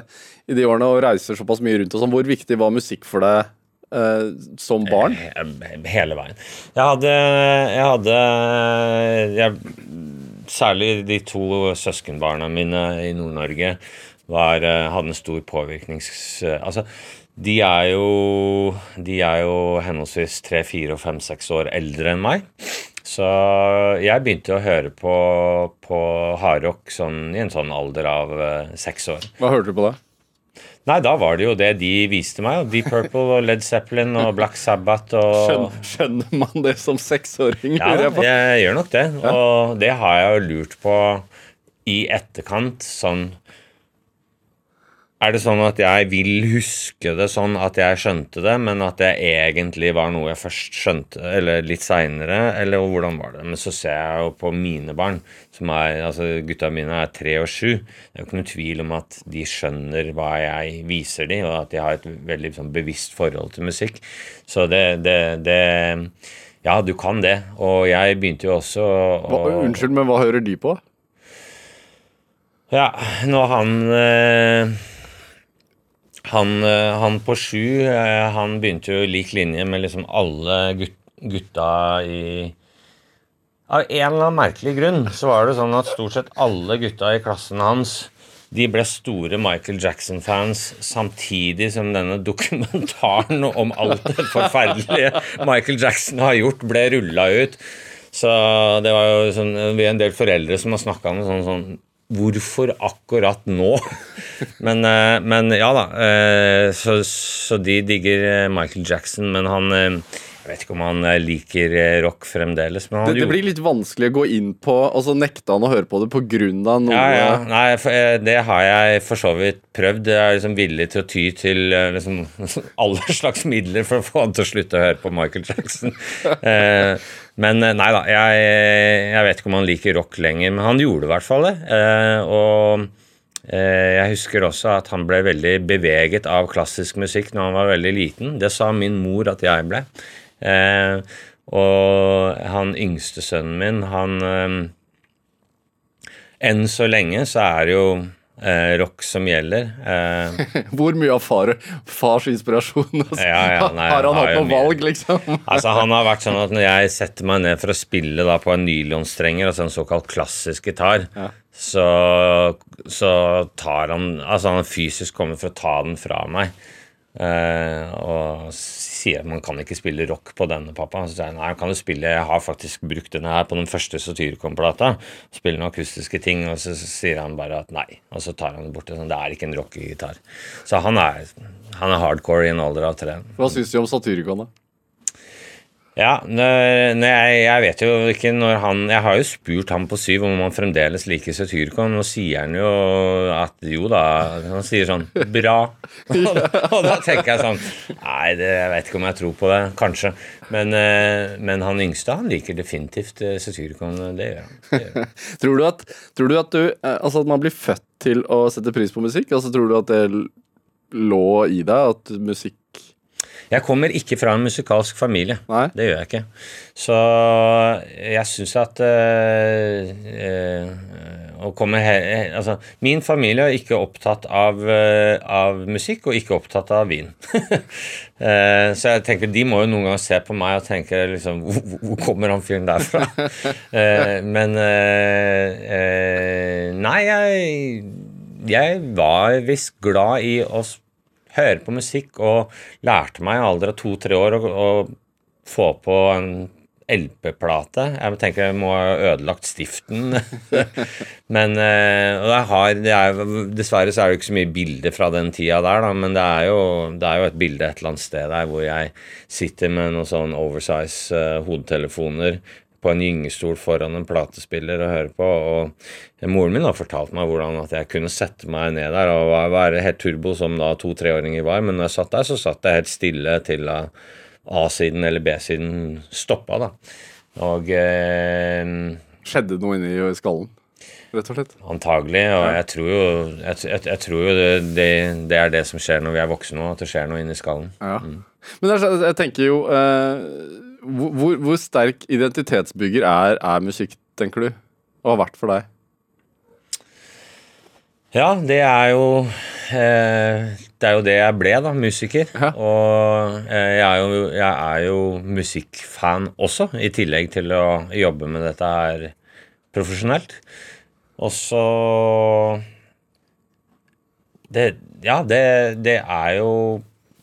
i de årene og reiser såpass mye rundt og sånn, hvor viktig var musikk for deg eh, som barn? Hele veien. Jeg hadde, jeg hadde jeg, Særlig de to søskenbarna mine i Nord-Norge eh, hadde en stor påvirknings... Altså, de er jo De er jo henholdsvis tre, fire og fem, seks år eldre enn meg. Så jeg begynte å høre på, på hardrock sånn, i en sånn alder av eh, seks år. Hva hørte du på da? Nei, da var det jo det de viste meg. Deep Purple og Led Zeppelin og Black Sabbath og Skjønner, skjønner man det som seksåring? Ja, jeg jeg gjør nok det. Og det har jeg jo lurt på i etterkant. Sånn Er det sånn at jeg vil huske det sånn at jeg skjønte det, men at det egentlig var noe jeg først skjønte, eller litt seinere, eller hvordan var det? Men så ser jeg jo på mine barn, som er Altså, gutta mine er tre og sju. Det er jo ikke noe tvil om at de skjønner hva jeg viser dem, og at de har et veldig sånn, bevisst forhold til musikk. Så det, det, det ja, du kan det. Og jeg begynte jo også å Hva, unnskyld, men hva hører de på? Ja, når han eh, han, eh, han på sju, eh, han begynte jo lik linje med liksom alle gut, gutta i Av en eller annen merkelig grunn så var det sånn at stort sett alle gutta i klassen hans de ble store Michael Jackson-fans samtidig som denne dokumentaren om alt det forferdelige Michael Jackson har gjort, ble rulla ut. Så det var jo sånn, vi er en del foreldre som har snakka om sånn, sånn Hvorfor akkurat nå? Men, eh, men ja da. eh, Så, så de digger eh, Michael Jackson, men han Jeg vet ikke om han eh, liker eh, rock fremdeles. Men han Det, det blir litt vanskelig å gå inn på Og så nekte han å høre på det av noe ja, ja. Nei, for, eh, det har jeg for så vidt prøvd. Jeg er liksom villig til å ty til liksom, alle slags midler for å få han til å slutte å høre på Michael Jackson. Eh, men nei da, jeg, jeg vet ikke om han liker rock lenger, men han gjorde i hvert fall det. Eh, og eh, jeg husker også at han ble veldig beveget av klassisk musikk når han var veldig liten. Det sa min mor at jeg ble. Eh, og han yngste sønnen min, han eh, Enn så lenge så er det jo eh, rock som gjelder. Eh, Hvor mye av far, fars inspirasjon altså. Ja, ja, nei, Har han har hatt noe valg, liksom? altså Han har vært sånn at når jeg setter meg ned for å spille da på en nylonstrenger, altså en såkalt klassisk gitar, så, så tar han Altså han fysisk kommer for å ta den fra meg. Eh, og sier at man kan ikke spille rock på denne, pappa. Så sier jeg nei, kan du spille Jeg har faktisk brukt denne her på den første Satyricon-plata. Spille noen akustiske ting, og så, så sier han bare at nei. Og så tar han det bort. Sånn, det er ikke en rockegitar. Så han er, han er hardcore i en alder av tre. Hva syns du om Satyricon, da? Ja, når, når jeg, jeg vet jo ikke når han Jeg har jo spurt han på syv om han fremdeles liker Satyricon, og sier han jo at jo da Han sier sånn Bra. og da tenker jeg sånn Nei, det, jeg vet ikke om jeg tror på det. Kanskje. Men, eh, men han yngste han liker definitivt eh, Satyricon. Det gjør han. Det gjør han. Tror du at, tror du, at du eh, Altså at man blir født til å sette pris på musikk? Altså Tror du at det lå i deg at musikk Jeg kommer ikke fra en musikalsk familie. Nei? Det gjør jeg ikke. Så jeg syns at øh, øh, her, altså, Min familie er ikke opptatt av, øh, av musikk og ikke opptatt av vin. uh, så jeg tenker de må jo noen ganger se på meg og tenke liksom Hvor, hvor kommer han fyren der fra? Eh, men Nei, jeg, jeg var visst glad i å s- høre på musikk og lærte meg i alder av to-tre år å, å få på en LP-plate. Jeg tenker jeg må ha ødelagt stiften. men eh, og jeg har, er, Dessverre så er det ikke så mye bilder fra den tida der, da, men det er, jo, det er jo et bilde et eller annet sted der hvor jeg sitter med noen sånn oversize eh, hodetelefoner på en gyngestol foran en platespiller og høre på. Og moren min har fortalt meg hvordan at jeg kunne sette meg ned der og være- helt turbo som da to-treåringer var, men når jeg satt der, så satt jeg helt stille til A-siden eller B-siden stoppa, da. Og eh, Skjedde noe inni skallen, rett og slett? antagelig, og jeg tror jo, jeg, jeg, jeg tror jo det, det, det er det som skjer når vi er voksne nå, at det skjer noe inni skallen. Ja. Men det er, jeg tenker jo eh, hvor, hvor- sterk identitetsbygger er, er musikk, tenker du? Og har vært for deg? Ja, det er jo eh, Det er jo det jeg ble, da. Musiker. Hæ? Og eh, jeg, er jo, jeg er jo musikkfan også, i tillegg til å jobbe med dette her profesjonelt. Og så det, Ja, det, det er jo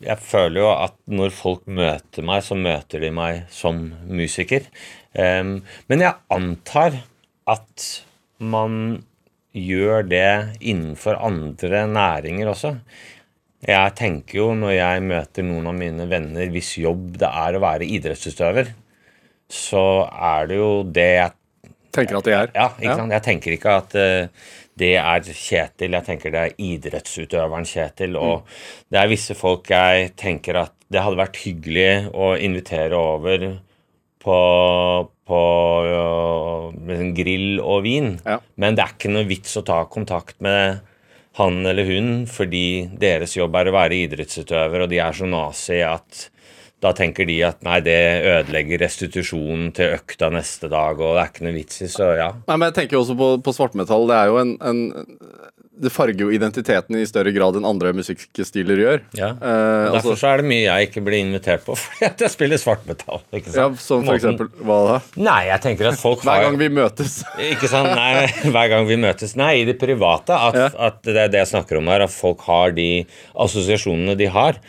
Jeg føler jo at når folk møter meg, så møter de meg som musiker. Men jeg antar at man gjør det innenfor andre næringer også. Jeg tenker jo når jeg møter noen av mine venner hvis jobb det er å være idrettsutøver, så er det jo det jeg Tenker at de er. Ja, ikke sant? Jeg tenker ikke at eh, det er Kjetil, jeg tenker det er idrettsutøveren Kjetil. Og det er visse folk jeg tenker at det hadde vært hyggelig å invitere over på, på øh, grill og vin. Ja. Men det er ikke noe vits å ta kontakt med han eller hun fordi deres jobb er å være idrettsutøver, og de er så nazi at da tenker de at nei, det ødelegger restitusjonen til økta neste dag, og det er ikke noe vits i, så ja. Nei, men jeg tenker også på, på svartmetall. Det er jo en, en Det farger jo identiteten i større grad enn andre musikkstiler gjør. Ja. Eh, Derfor altså, så er det mye jeg ikke blir invitert på, fordi at jeg spiller svartmetall. ikke sant? ja, som for eksempel Hva da? Nei, jeg tenker at folk Hver gang vi møtes. Ikke sant? Nei, hver gang vi møtes. Nei, i det private. At, Ja. at det er det jeg snakker om her, at folk har de assosiasjonene de har.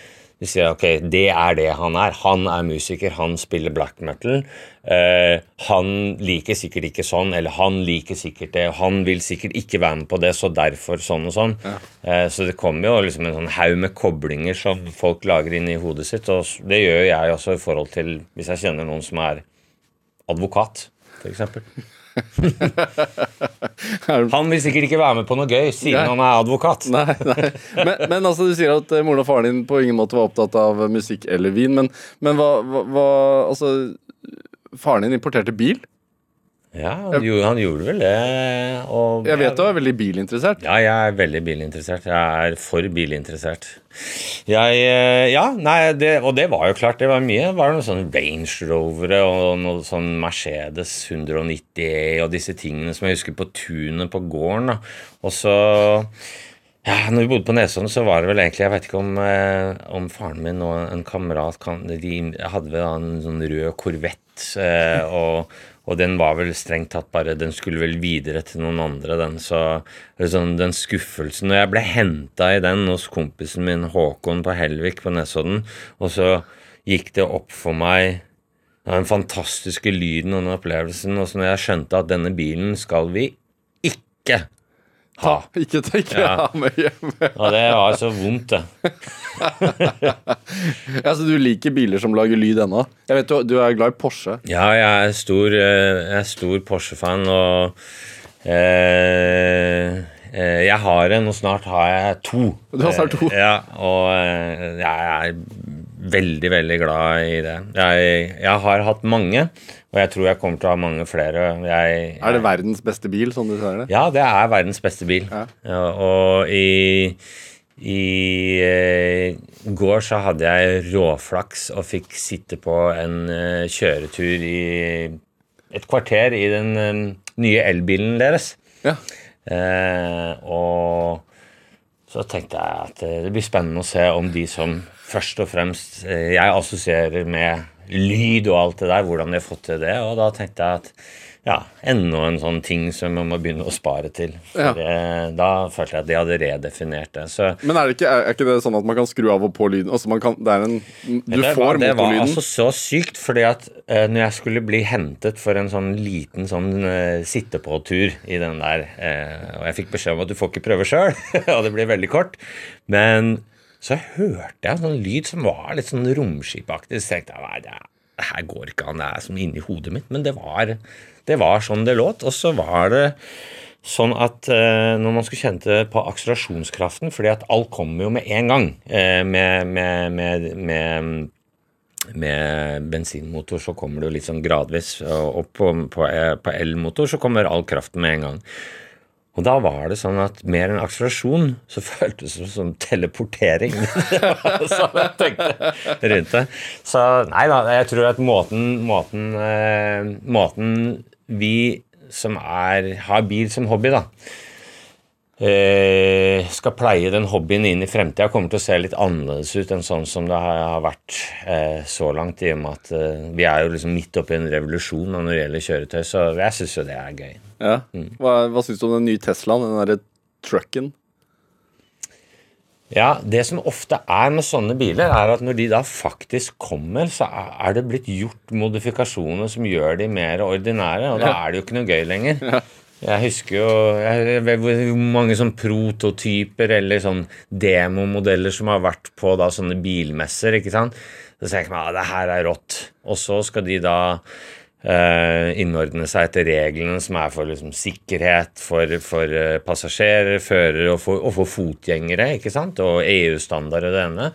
De sier ok, det er det han er. Han er musiker, han spiller black metal. Eh, han liker sikkert ikke sånn, eller han liker sikkert det. Han vil sikkert ikke være med på det, så derfor sånn og sånn. Eh, så det kommer jo liksom en sånn haug med koblinger som folk lager inn i hodet sitt. Og det gjør jeg også i forhold til hvis jeg kjenner noen som er advokat, f.eks. Han vil sikkert ikke være med på noe gøy siden Nei. han er advokat. Nei, nei. Men, men altså, du sier at eh, moren og faren din på ingen måte var opptatt av musikk eller vin. Men, men hva, hva, hva Altså, faren din importerte bil? Ja, han gjorde, han gjorde vel det. Og Jeg vet du er veldig bilinteressert. Ja, jeg er veldig bilinteressert. Jeg er for bilinteressert. Jeg eh, Ja, nei, det, og det var jo klart, det var mye. Det var noen sånne Range Rovere og noe sånn Mercedes 190 E og disse tingene som jeg husker på tunet på gården. Og så ja, når vi bodde på Nesodden, så var det vel egentlig Jeg vet ikke om, eh, om faren min og en kamerat kan, De hadde vel en sånn rød Corvette, eh, og, og den var vel strengt tatt bare Den skulle vel videre til noen andre, den. Så sånn, den skuffelsen. Og jeg ble henta i den hos kompisen min Håkon på Helvik på Nesodden, og så gikk det opp for meg den fantastiske lyden og den opplevelsen, og så når jeg skjønte at denne bilen skal vi ikke ha. Ikke tenk Ja. ha med hjem. Og det var så vondt, det. Ja, så du liker biler som lager lyd ennå? Jeg vet du, du er glad i Porsche. Ja, jeg er stor, eh, stor Porsche-fan, og eh, eh, jeg har en, og snart har jeg to. Du har snart to. Eh, Ja, og jeg er veldig, veldig glad i det. Jeg, jeg har hatt mange, og jeg tror jeg kommer til å ha mange flere. Jeg, Er det verdens beste bil, sånn du ser det? Ja, det er verdens beste bil. Ja. Ja, og i, i eh, går så hadde jeg råflaks og fikk sitte på en eh, kjøretur i et kvarter i den eh, nye elbilen deres. Ja. Eh, og så tenkte jeg at eh, det blir spennende å se om de som først og fremst eh, jeg assosierer med lyd og alt det der, hvordan de har fått til det. Og da tenkte jeg at ja, enda en sånn ting som man må begynne å spare til. Ja. Det, da følte jeg at de hadde redefinert det. Så Men er det ikke, er, er ikke det sånn at man kan skru av og på lyden? Altså man kan, det er en Du det, får var, det var altså så sykt, fordi at eh, når jeg skulle bli hentet for en sånn liten sånn sitte-på-tur i den der, eh, og jeg fikk beskjed om at du får ikke prøve sjøl, og det blir veldig kort, men så hørte jeg sånn lyd som var litt sånn romskipaktig, så tenkte jeg nei, det, er- her går ikke an, det er som inni hodet mitt, men det var, det var sånn det låt, og så var det Sånn at eh, når man skulle kjente på akselerasjonskraften, fordi at alt kommer jo med en gang eh, med, med, med, med, bensinmotor så kommer det jo litt sånn gradvis, og på, på, eh, på elmotor så kommer all kraften med en gang. Og da var det sånn at mer enn akselerasjon så føltes det som teleportering. så jeg tenkte rundt det. Så nei da, jeg tror at måten, måten, eh, måten vi som er, har bil som hobby, da, eh, skal pleie den hobbyen inn i fremtida, kommer til å se litt annerledes ut enn sånn som det har vært eh, så langt, i og med at eh, vi er jo liksom midt oppi en revolusjon når det gjelder kjøretøy, så jeg syns jo det er gøy. Ja. Hva, hva syns du om den nye Teslaen, den derre trucken? Ja, Det som ofte er med sånne biler, er at når de da faktisk kommer, så er er det blitt gjort modifikasjoner som gjør de mer ordinære, og da er det jo ikke noe gøy lenger. Jeg husker jo jeg, vet hvor mange sånn prototyper eller sånn demomodeller som har vært på da sånne bilmesser, ikke sant. Så tenker jeg at det her er rått. Og så skal de da eh, innordne seg etter reglene som er for liksom, sikkerhet for, for eh, passasjerer, førere og for, og for fotgjengere, ikke sant, og EU-standard og det ene.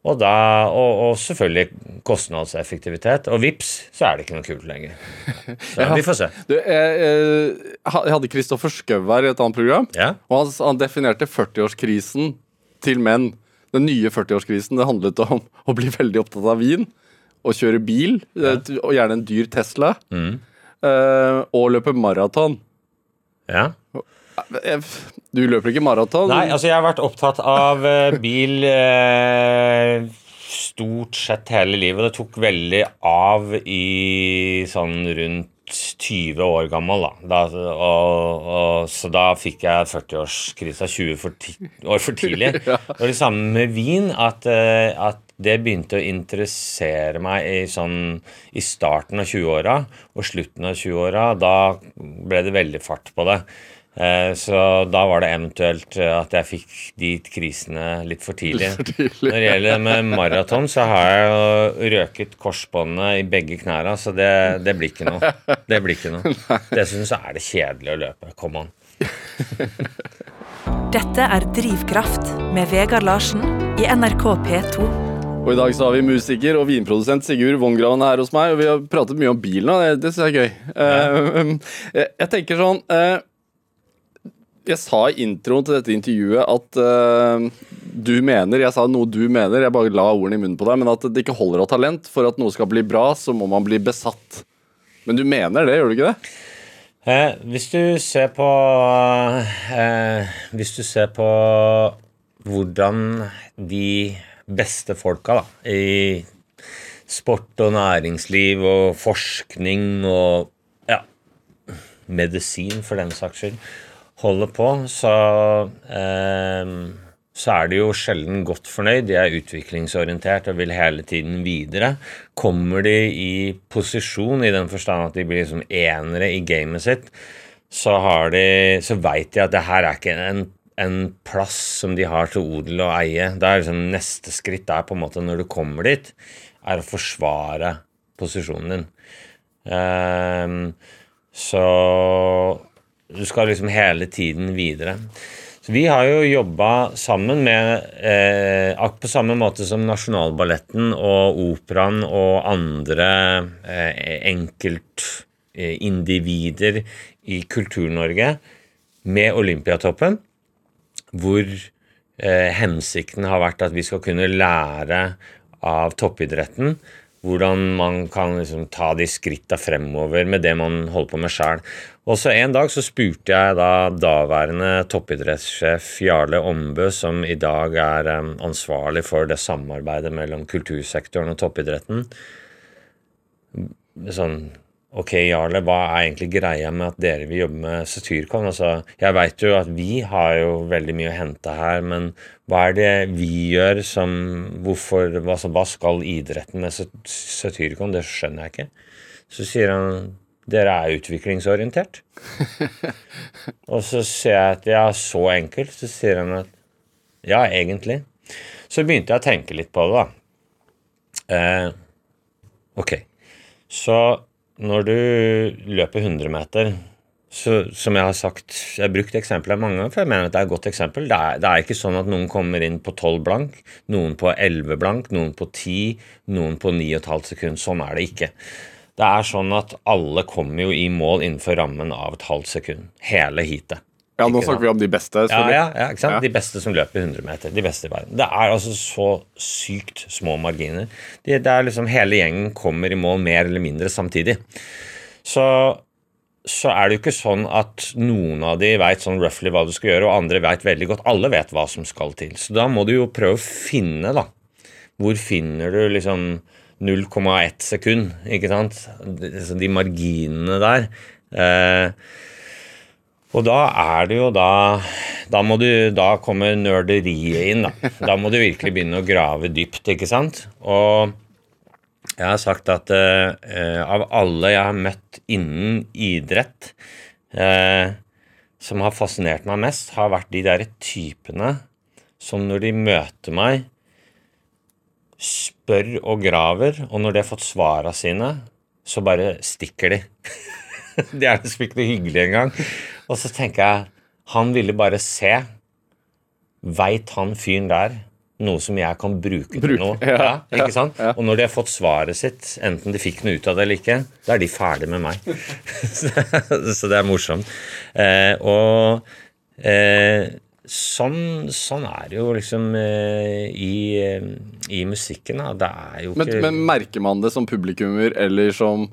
Og, da, og, og selvfølgelig kostnadseffektivitet. Og vips, så er det ikke noe kult lenger. Så vi får se. Du, jeg, jeg, hadde Kristoffer Schou her i et annet program, Ja. og han, han definerte 40-årskrisen til menn. Den nye 40-årskrisen det handlet om å bli veldig opptatt av vin og kjøre bil, ja. og gjerne en dyr Tesla, Mm. eh, og løpe maraton. Ja. Du løper ikke maraton? Nei, altså jeg har vært opptatt av eh, bil eh, stort sett hele livet. Det tok veldig av i sånn rundt 20 år gammel, da. da og, og, så da fikk jeg 40-årskrisa 20 for ti, år for tidlig. Det var det samme med vin, at, eh, at det begynte å interessere meg i, sånn, i starten av 20-åra og slutten av 20-åra. Da ble det veldig fart på det. Eh, Så da var det eventuelt eh, at jeg fikk de krisene litt for tidlig. for tidlig, Når det gjelder med maraton, så har jeg jo røket korsbåndet i begge knærne, så det, det blir ikke noe. Det blir ikke noe. Dessuten så er det kjedelig å løpe. Kom an. Dette er Drivkraft med Vegard Larsen i NRK P2. Og i dag så har vi musiker og vinprodusent Sigurd Wongraven her hos meg, og vi har pratet mye om bilen, og det, det synes jeg er gøy. Eh, jeg, jeg tenker sånn eh, Jeg sa i introen til dette intervjuet at uh, du mener Jeg sa noe du mener, jeg bare la ordene i munnen på deg, men at det ikke holder av talent. For at noe skal bli bra, så må man bli besatt. Men du mener det, gjør du ikke det? Eh, hvis du ser på eh, Hvis du ser på hvordan de beste folka da, i sport og næringsliv og forskning og ja, medisin for den saks skyld holder på, så eh, så er de jo sjelden godt fornøyd. De er utviklingsorientert og vil hele tiden videre. Kommer de i posisjon i den forstand at de blir liksom enere i gamet sitt, så, har de, så veit de at det her er ikke en, en plass som de har til odel og eie. Det er liksom Neste skritt er på en måte når du kommer dit, er å forsvare posisjonen din. Um, så du skal liksom hele tiden videre. Så Vi har jo jobba sammen med eh, På samme måte som Nasjonalballetten og Operaen og andre eh, enkeltindivider i Kultur-Norge med Olympiatoppen, hvor eh, hensikten har vært at vi skal kunne lære av toppidretten hvordan man kan liksom ta de skritta fremover med det man holder på med sjøl. Og så En dag så spurte jeg da daværende toppidrettssjef Jarle Ombø, som i dag er ansvarlig for det samarbeidet mellom kultursektoren og toppidretten, sånn Ok, Jarle, hva er egentlig greia med at dere vil jobbe med Satyrkon? Altså, jeg veit jo at vi har jo veldig mye å hente her, men hva er det vi gjør som Hvorfor Hva, hva skal idretten med Sat- Satyrkon? Det skjønner jeg ikke. Så sier han dere er utviklingsorientert. Og så ser jeg at ja, så enkelt. Så sier han at ja, egentlig. Så begynte jeg å tenke litt på det, da. Eh, ok. Så når du løper 100 meter, så, som jeg har sagt Jeg har brukt eksempelet mange ganger, for jeg mener at det er et godt eksempel. Det er, det er ikke sånn at noen kommer inn på 12 blank, noen på 11 blank, noen på 10, noen på 9,5 sekund. Sånn er det ikke. Det er sånn at alle kommer jo i mål innenfor rammen av et halvt sekund. Hele heatet. Ja, nå snakker vi om de beste. Ja, ja, ja, ikke sant? Ja. De beste som løper 100 meter. De beste i verden. Det er altså så sykt små marginer. Det, det er liksom Hele gjengen kommer i mål mer eller mindre samtidig. Så så er det jo ikke sånn at noen av de veit sånn roughly hva du skal gjøre, og andre veit veldig godt. Alle vet hva som skal til. Så da må du jo prøve å finne, da. Hvor finner du liksom 0,1 sekund, ikke sant? Altså de marginene der. Eh, og da er det jo da Da må du Da kommer nerderiet inn, da. Da må du virkelig begynne å grave dypt, ikke sant? Og jeg har sagt at eh, av alle jeg har møtt innen idrett, eh, som har fascinert meg mest, har vært de derre typene som når de møter meg, spør og graver, og når de har fått svara sine, så bare stikker de. de er liksom ikke noe hyggelig engang. Og så tenker jeg han ville bare se. Veit han fyren der noe som jeg kan bruke til Bruke, noe? ja, ikke sant? ja. Og når de har fått svaret sitt, enten de fikk noe ut av det eller ikke, da er de ferdig med meg. så det er morsomt. Eh, og eh, sånn, sånn er det jo liksom eh, i, eh, i musikken. Da. Det er jo Men, ikke men merker man det som publikummer eller som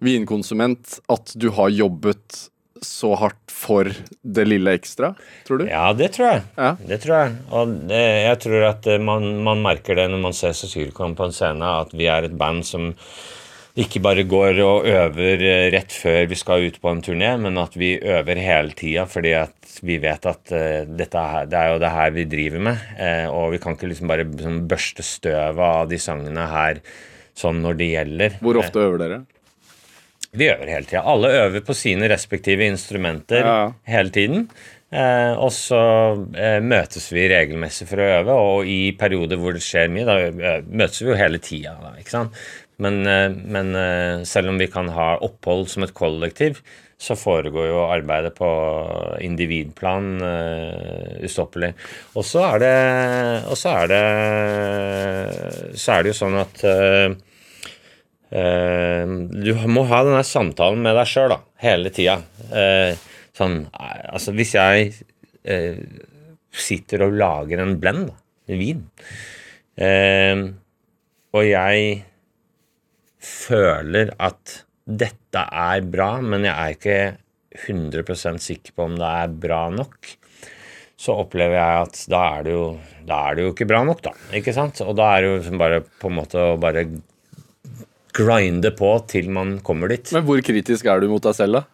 vinkonsument at du har jobbet så hardt for det lille ekstra, tror du? Ja, det tror jeg. Ja. Det tror jeg. Og det, jeg tror at eh, man, man merker det når man ser Cecilcom på en scene, at vi er et band som ikke bare går og øver eh, rett før vi skal ut på en turné, men at vi øver hele tida fordi at vi vet at uh, dette er, det er jo det her vi driver med. Uh, og vi kan ikke liksom bare sånn, børste støvet av de sangene her sånn når det gjelder. Hvor ofte øver dere? Vi øver hele tida. Alle øver på sine respektive instrumenter Ja. hele tiden. Eh, og så eh, møtes vi regelmessig for å øve, og i perioder hvor det skjer mye, da eh, møtes vi jo hele tida. Men, eh, men eh, selv om vi kan ha opphold som et kollektiv, så foregår jo arbeidet på individplan uh, ustoppelig. Og så er det Og så er det Så er det jo sånn at uh, Uh, du må ha den samtalen med deg sjøl hele tida. Uh, sånn, altså hvis jeg uh, sitter og lager en blend, en vin, og jeg føler at dette er bra, men jeg er ikke 100% sikker på om det er bra nok, så opplever jeg at da er det jo, er det jo ikke bra nok, da. Ikke sant? Og da er det jo bare på en måte å bare grinde på til man kommer dit. Men hvor kritisk er du mot deg selv, da?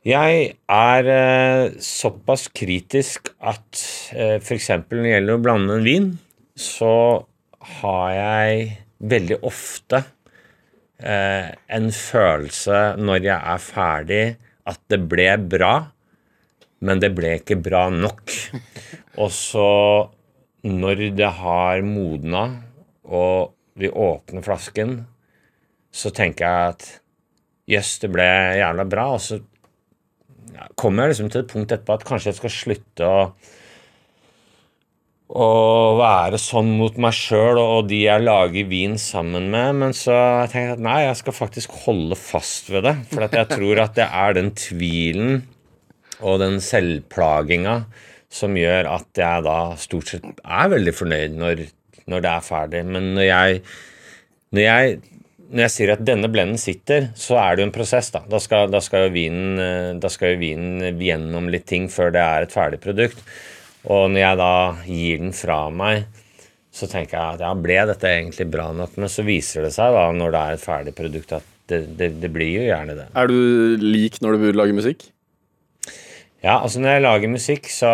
Jeg er eh, såpass kritisk at eh, f.eks. når det gjelder å blande en vin, så har jeg veldig ofte eh, en følelse når jeg er ferdig, at det ble bra, men det ble ikke bra nok. Og så, når det har modna, og vi åpner flasken, så tenker jeg at jøss, det ble jævla bra. Og så kommer jeg liksom til et punkt etterpå at kanskje jeg skal slutte å å være sånn mot meg sjøl og de jeg lager vin sammen med. Men så tenker jeg at nei, jeg skal faktisk holde fast ved det. For jeg tror at det er den tvilen og den selvplaginga som gjør at jeg da stort sett er veldig fornøyd når, når det er ferdig. Men når jeg, når jeg når jeg sier at denne blenden sitter, så er det jo en prosess. Da Da skal, da skal, jo, vinen, eh, da skal vinen gjennom litt ting før det er et ferdig produkt. Og når jeg da gir den fra meg, så tenker jeg at ja, ble dette egentlig bra nok? Men så viser det seg da, når det er et ferdig produkt, at det, det, det blir jo gjerne det. Er du lik når du lager musikk? Ja, altså når jeg lager musikk, så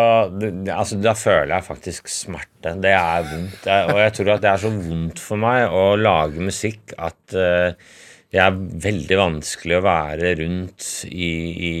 altså, Da føler jeg faktisk smerte. Det er vondt. Og jeg tror at det er så vondt for meg å lage musikk at eh, det er veldig vanskelig å være rundt i, i,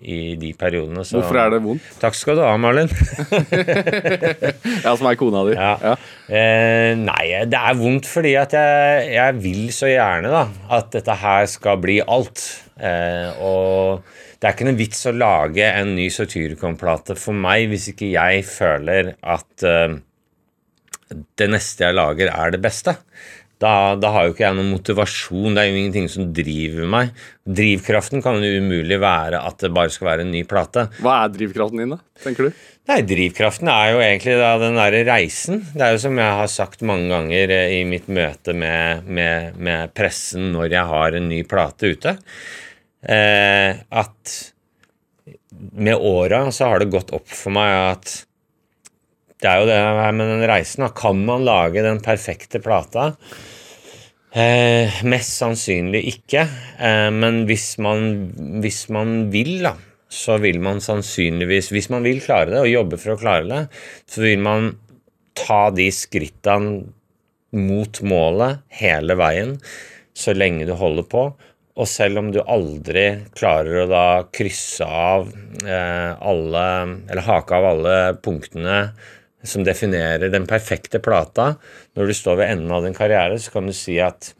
i de periodene. Så. Hvorfor er det vondt? Takk skal du ha, Marlin. Ja, som er kona di. Ja. Eh, nei, det er vondt fordi at jeg, jeg vil så gjerne da, at dette her skal bli alt. Eh, og det er ikke noen vits å lage en ny Satyricon-plate for meg hvis ikke jeg føler at eh, det neste jeg lager, er det beste. Da, da har jo ikke jeg noen motivasjon. Det er jo ingenting som driver meg. Drivkraften kan jo umulig være at det bare skal være en ny plate. Hva er drivkraften din, da? tenker du? Nei, Drivkraften er jo egentlig da den derre reisen. Det er jo som jeg har sagt mange ganger eh, i mitt møte med, med, med pressen når jeg har en ny plate ute. eh, at med åra så har det gått opp for meg at det er jo det her med den reisen. Da. Kan man lage den perfekte plata? Eh, mest sannsynlig ikke. Eh, men hvis man, hvis man vil, da, så vil man sannsynligvis Hvis man vil klare det, og jobbe for å klare det, så vil man ta de skrittene mot målet hele veien så lenge du holder på. Og selv om du aldri klarer å da krysse av eh, alle Eller hake av alle punktene som definerer den perfekte plata, når du står ved enden av din karriere, så kan du si at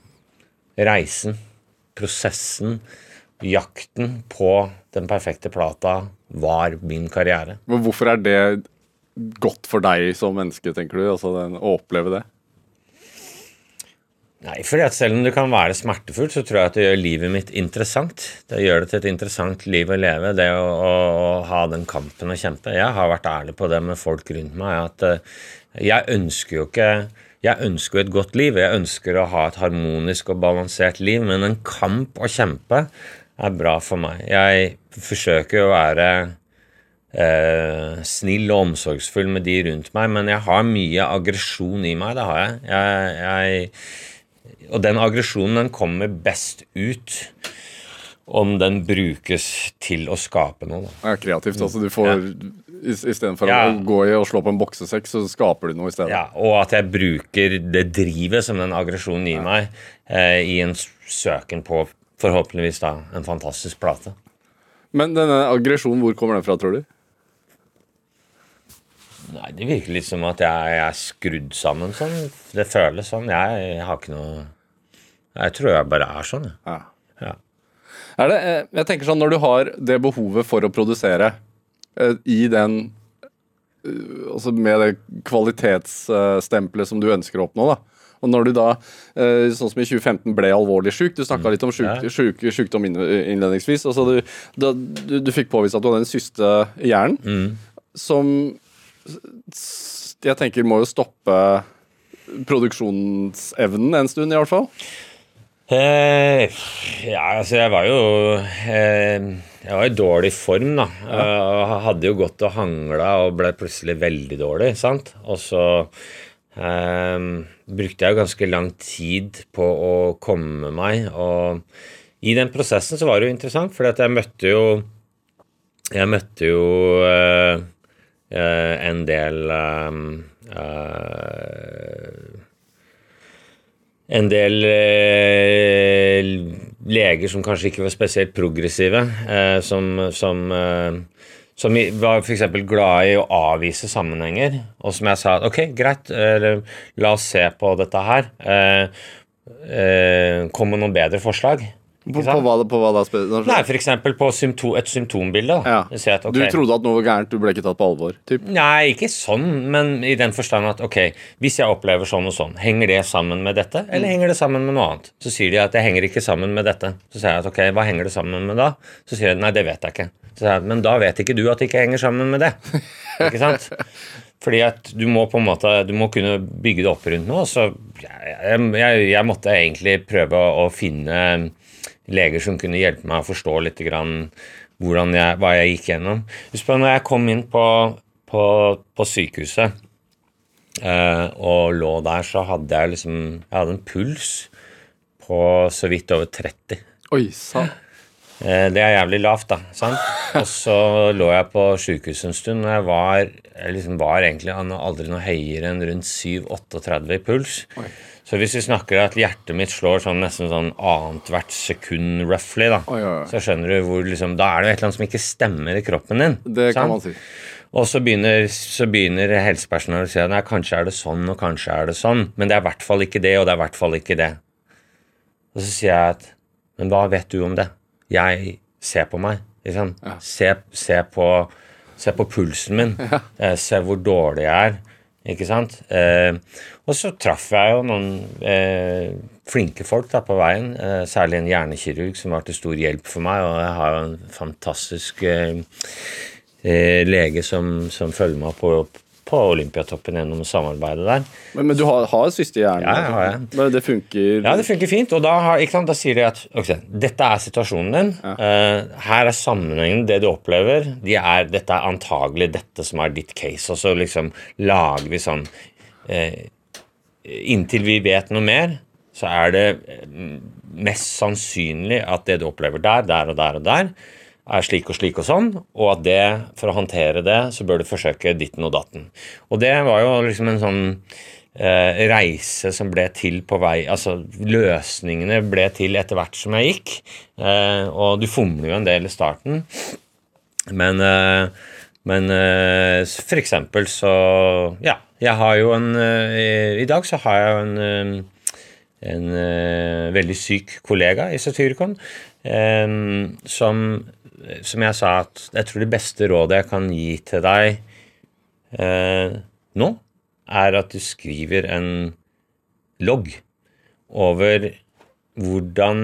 reisen, prosessen, jakten på den perfekte plata var min karriere. Men hvorfor er det godt for deg som menneske, tenker du? Altså den, å oppleve det? Nei, fordi at selv om det kan være smertefullt, så tror jeg at det gjør livet mitt interessant. Det gjør det til et interessant liv å leve, det å, å, å ha den kampen å kjempe. Jeg har vært ærlig på det med folk rundt meg, at uh, jeg ønsker jo ikke jeg ønsker et godt liv, jeg ønsker å ha et harmonisk og balansert liv, men en kamp å kjempe er bra for meg. Jeg forsøker å være eh, snill og omsorgsfull med de rundt meg, men jeg har mye aggresjon i meg. Det har jeg. jeg, jeg og den aggresjonen den kommer best ut om den brukes til å skape noe. Da. Ja, kreativt. altså du får ja. Istedenfor ja. å gå i og slå på en boksesekk, så skaper du noe i stedet. Ja, Og at jeg bruker det drivet som den aggresjonen gir ja. meg, eh, i en søken på forhåpentligvis da en fantastisk plate. Men denne aggresjonen, hvor kommer den fra, tror du? Nei, Det virker litt som at jeg, jeg er skrudd sammen sånn. Det føles sånn. Jeg, jeg har ikke noe jeg tror jeg bare er sånn, ja. ja. Er det, eh, jeg tenker sånn, Når du har det behovet for å produsere eh, i den eh, altså Med det kvalitetsstempelet som du ønsker å oppnå, da. Og når du da, sånn som i 2015, ble alvorlig syk Du snakka mm. litt om syk, syk, sykdom innledningsvis. altså du, da, du, du, fikk påvist at du hadde en syste i hjernen mm. som jeg tenker må jo stoppe produksjonsevnen en stund, i hvert fall. Eh, ja, altså jeg var jo eh, Jeg var i dårlig form, da. Ja. Eh, hadde jo gått og hangla og ble plutselig veldig dårlig, sant. Og så eh, brukte jeg jo ganske lang tid på å komme meg, og i den prosessen så var det jo interessant, for jeg møtte jo Jeg møtte jo eh, eh, en del en del eh, leger som kanskje ikke var spesielt progressive, eh, som, som, eh, som var f.eks. glad i å avvise sammenhenger. Og som jeg sa ok, greit, la oss se på dette her. Kom med noen bedre forslag. På, på, hva, på, hva, da? Nei, F.eks. på symptom, et symptombilde. Ja. At, okay, du trodde at noe var gærent, du ble ikke tatt på alvor? Typ. Nei, ikke sånn, men i den forstand at ok, hvis jeg opplever sånn og sånn, henger det sammen med dette, eller mm. henger det sammen med noe annet? Så sier de at det henger ikke sammen med dette. Så sier jeg at ok, hva henger det sammen med da? Så sier de nei, det vet jeg ikke. Så sier jeg, men da vet ikke du at det ikke henger sammen med det. ikke sant? Fordi at du må på en måte Du må kunne bygge det opp rundt noe. Så jeg, jeg, jeg måtte egentlig prøve å finne leger som kunne hjelpe meg å forstå litt grann jeg, hva jeg gikk gjennom. Husk på når jeg kom inn på, på, på sykehuset eh, og lå der, så hadde jeg liksom Jeg hadde en puls på så vidt over 30. Oi, sant. Eh, det er jævlig lavt, da. sant? Og så lå jeg på sykehuset en stund, og jeg var, jeg liksom var egentlig aldri noe høyere enn rundt 7-38 i puls. Oi. Så hvis vi snakker at hjertet mitt slår sånn nesten sånn annethvert sekund roughly, da, oi, oi, oi. så skjønner du hvor liksom Da er det jo et eller annet som ikke stemmer i kroppen din. Det sant? kan man si. Og så begynner, så begynner helsepersonellet å si at nei, kanskje er det sånn, og kanskje er det sånn. Men det er i hvert fall ikke det, og det er i hvert fall ikke det. Og så sier jeg at Men hva vet du om det? Jeg ser på meg. Liksom. Ja. Se, se, på, se, på, pulsen min. Ja. Eh, se hvor dårlig jeg er. Ikke sant? Eh, og så traff jeg jo noen eh, flinke folk da på veien, eh, særlig en hjernekirurg som var til stor hjelp for meg, og jeg har jo en fantastisk eh, eh, lege som, som, følger meg på, på Olympiatoppen gjennom samarbeidet der. Men, men du har, har syste i? Ja, det har jeg. Men det funker Ja, det funker fint. Og da, har, sant, da sier de at okay, dette er situasjonen din. Eh, her er sammenhengen, det du opplever. De er, dette er antagelig dette som er ditt case. Og så liksom lager vi sånn eh, Inntil vi vet noe mer, så er det eh, mest sannsynlig at det du opplever der, der og der og der, er slik og slik og sånn, og at det, for å håndtere det, så bør du forsøke ditten og datten. Og det var jo liksom en sånn eh, reise som ble til på vei Altså løsningene ble til etter hvert som jeg gikk, eh, og du fomler jo en del i starten, men eh, men eh, for eksempel så Ja, jeg har jo en eh, I dag så har jeg jo en en eh, veldig syk kollega i Satyricon som, som jeg sa at jeg tror det beste rådet jeg kan gi til deg eh, nå, er at du skriver en logg over hvordan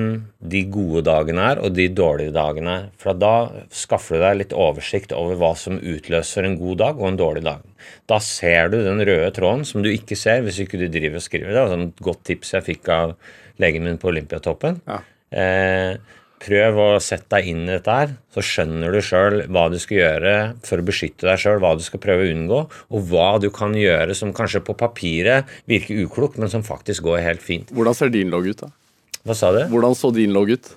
de gode dagene er, og de dårlige dagene er. For da skaffer du deg litt oversikt over hva som utløser en god dag og en dårlig dag. Da ser du den røde tråden som du ikke ser hvis ikke du driver og skriver. Det var et godt tips jeg fikk av legen min på Olympiatoppen. Ja. Eh, prøv å sette deg inn i dette her, så skjønner du sjøl hva du skal gjøre for å beskytte deg sjøl, hva du skal prøve å unngå, og hva du kan gjøre som kanskje på papiret virker uklokt, men som faktisk går helt fint. Hvordan ser din logg ut, da? Hva sa du? Hvordan så din logg ut?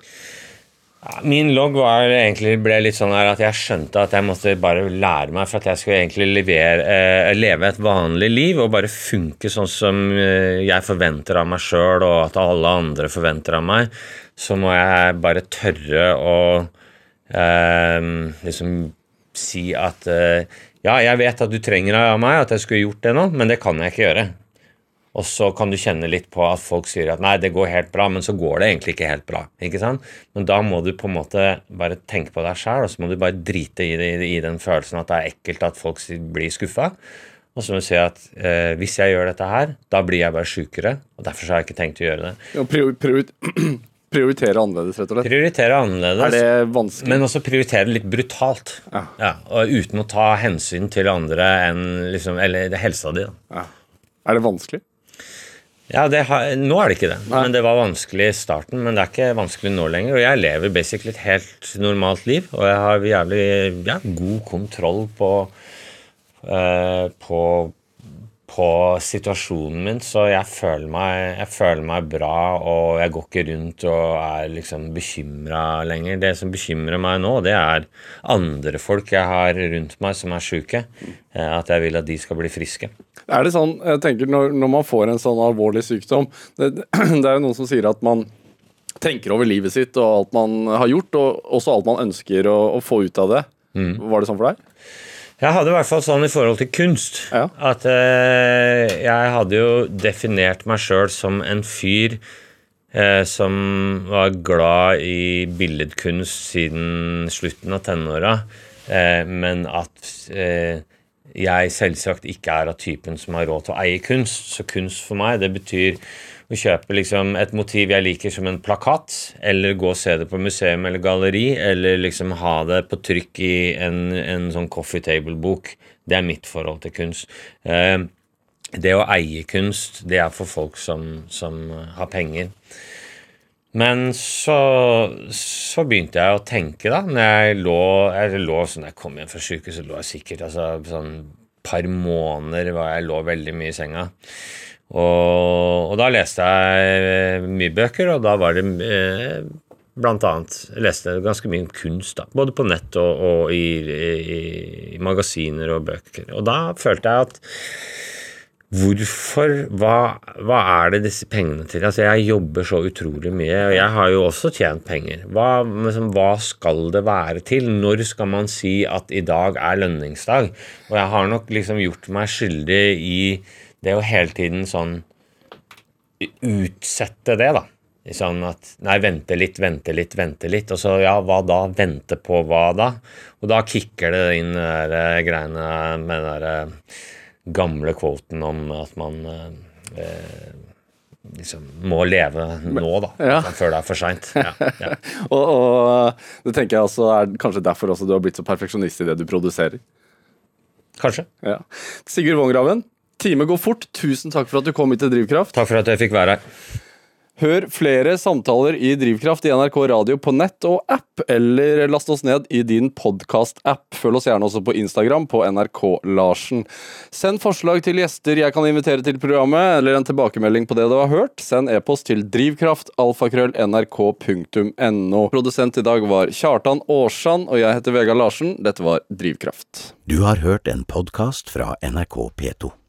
Min logg var egentlig, ble litt sånn at jeg skjønte at jeg måtte bare lære meg for at jeg skulle egentlig levere, eh, leve et vanlig liv og bare funke sånn som eh, jeg forventer av meg sjøl, og at alle andre forventer av meg. Så må jeg bare tørre å eh, liksom si at eh, ja, jeg vet at du trenger det av meg, at jeg skulle gjort det nå, men det kan jeg ikke gjøre. Og så kan du kjenne litt på at folk sier at nei, det går helt bra, men så går det egentlig ikke helt bra. ikke sant? Men da må du på en måte bare tenke på deg sjæl, og så må du bare drite i, det, i den følelsen at det er ekkelt at folk blir skuffa. Og så må du si at eh, hvis jeg gjør dette her, da blir jeg bare sjukere. Og derfor så har jeg ikke tenkt å gjøre det. Ja, prior, prior, prioritere annerledes, rett og slett. Prioritere annerledes. Er det vanskelig? Men også prioritere litt brutalt. Ja. og uten å ta hensyn til andre enn liksom, eller helsa di. Ja. Er det vanskelig? Ja, det har, Nå er det ikke det, men det var vanskelig i starten. Men det er ikke vanskelig nå lenger. Og jeg lever basically et helt normalt liv, og jeg har jævlig ja, god kontroll på, eh, på på situasjonen min, så jeg føler, meg, jeg føler meg bra, og jeg går ikke rundt og er liksom bekymra lenger. Det som bekymrer meg nå, det er andre folk jeg har rundt meg som er sjuke. Eh, At jeg vil at de skal bli friske. Er det sånn, jeg tenker når, når man får en sånn alvorlig sykdom Det, det er jo noen som sier at man tenker over livet sitt og alt man har gjort, og også alt man ønsker å, å få ut av det. Var det sånn for deg? Jeg hadde i hvert fall sånn i forhold til kunst Ja. at eh, jeg hadde jo definert meg sjøl som en fyr eh, som var glad i billedkunst siden slutten av tenåra, eh, men at eh, jeg selvsagt ikke er av typen som har råd til å eie kunst. Så kunst for meg, det betyr å kjøpe liksom et motiv jeg liker som en plakat, eller gå og se det på museum eller galleri, eller liksom ha det på trykk i en, en sånn coffee table-bok. Det er mitt forhold til kunst. Eh, det å eie kunst, det er for folk som, som har penger. Men så, så begynte jeg å tenke, da. Når jeg lå, jeg lå sånn, jeg kom hjem fra sykehuset, lå jeg sikkert altså, sånn par måneder var jeg lå veldig mye i senga. Og, og da leste jeg mye bøker, og da var det eh, blant annet Jeg leste ganske mye om kunst, da, både på nett og, og i, i, i magasiner og bøker. Og da følte jeg at Hvorfor? Hva, hva er det disse pengene til? Altså, jeg jobber så utrolig mye, og jeg har jo også tjent penger. Hva, liksom, hva skal det være til? Når skal man si at i dag er lønningsdag? Og jeg har nok liksom gjort meg skyldig i det å hele tiden sånn utsette det, da. Sånn at Nei, vente litt, vente litt, vente litt. Og så ja, hva da? Vente på hva da? Og da kicker det inn de der eh, greiene med den der eh, gamle kvoten om at man eh, eh, liksom må leve nå, da. Ja. sånn Før det er for seint. Ja, ja. Og, og det tenker jeg også er kanskje derfor også du har blitt så perfeksjonist i det du produserer. Kanskje. Ja. Sigurd Vongraven, time går fort. Tusen takk for at du kom hit til Drivkraft. Takk for at jeg fikk være her. Hør flere samtaler i Drivkraft i NRK Radio på nett og app, eller last oss ned i din podkast-app. Følg oss gjerne også på Instagram på NRK Larsen. Send forslag til gjester jeg kan invitere til programmet, eller en tilbakemelding på det du har hørt. Send e-post til drivkraftalfakrøll.nrk.no. Produsent i dag var Kjartan Aarsand, og jeg heter Vegard Larsen. Dette var Drivkraft. Du har hørt en podkast fra NRK P2.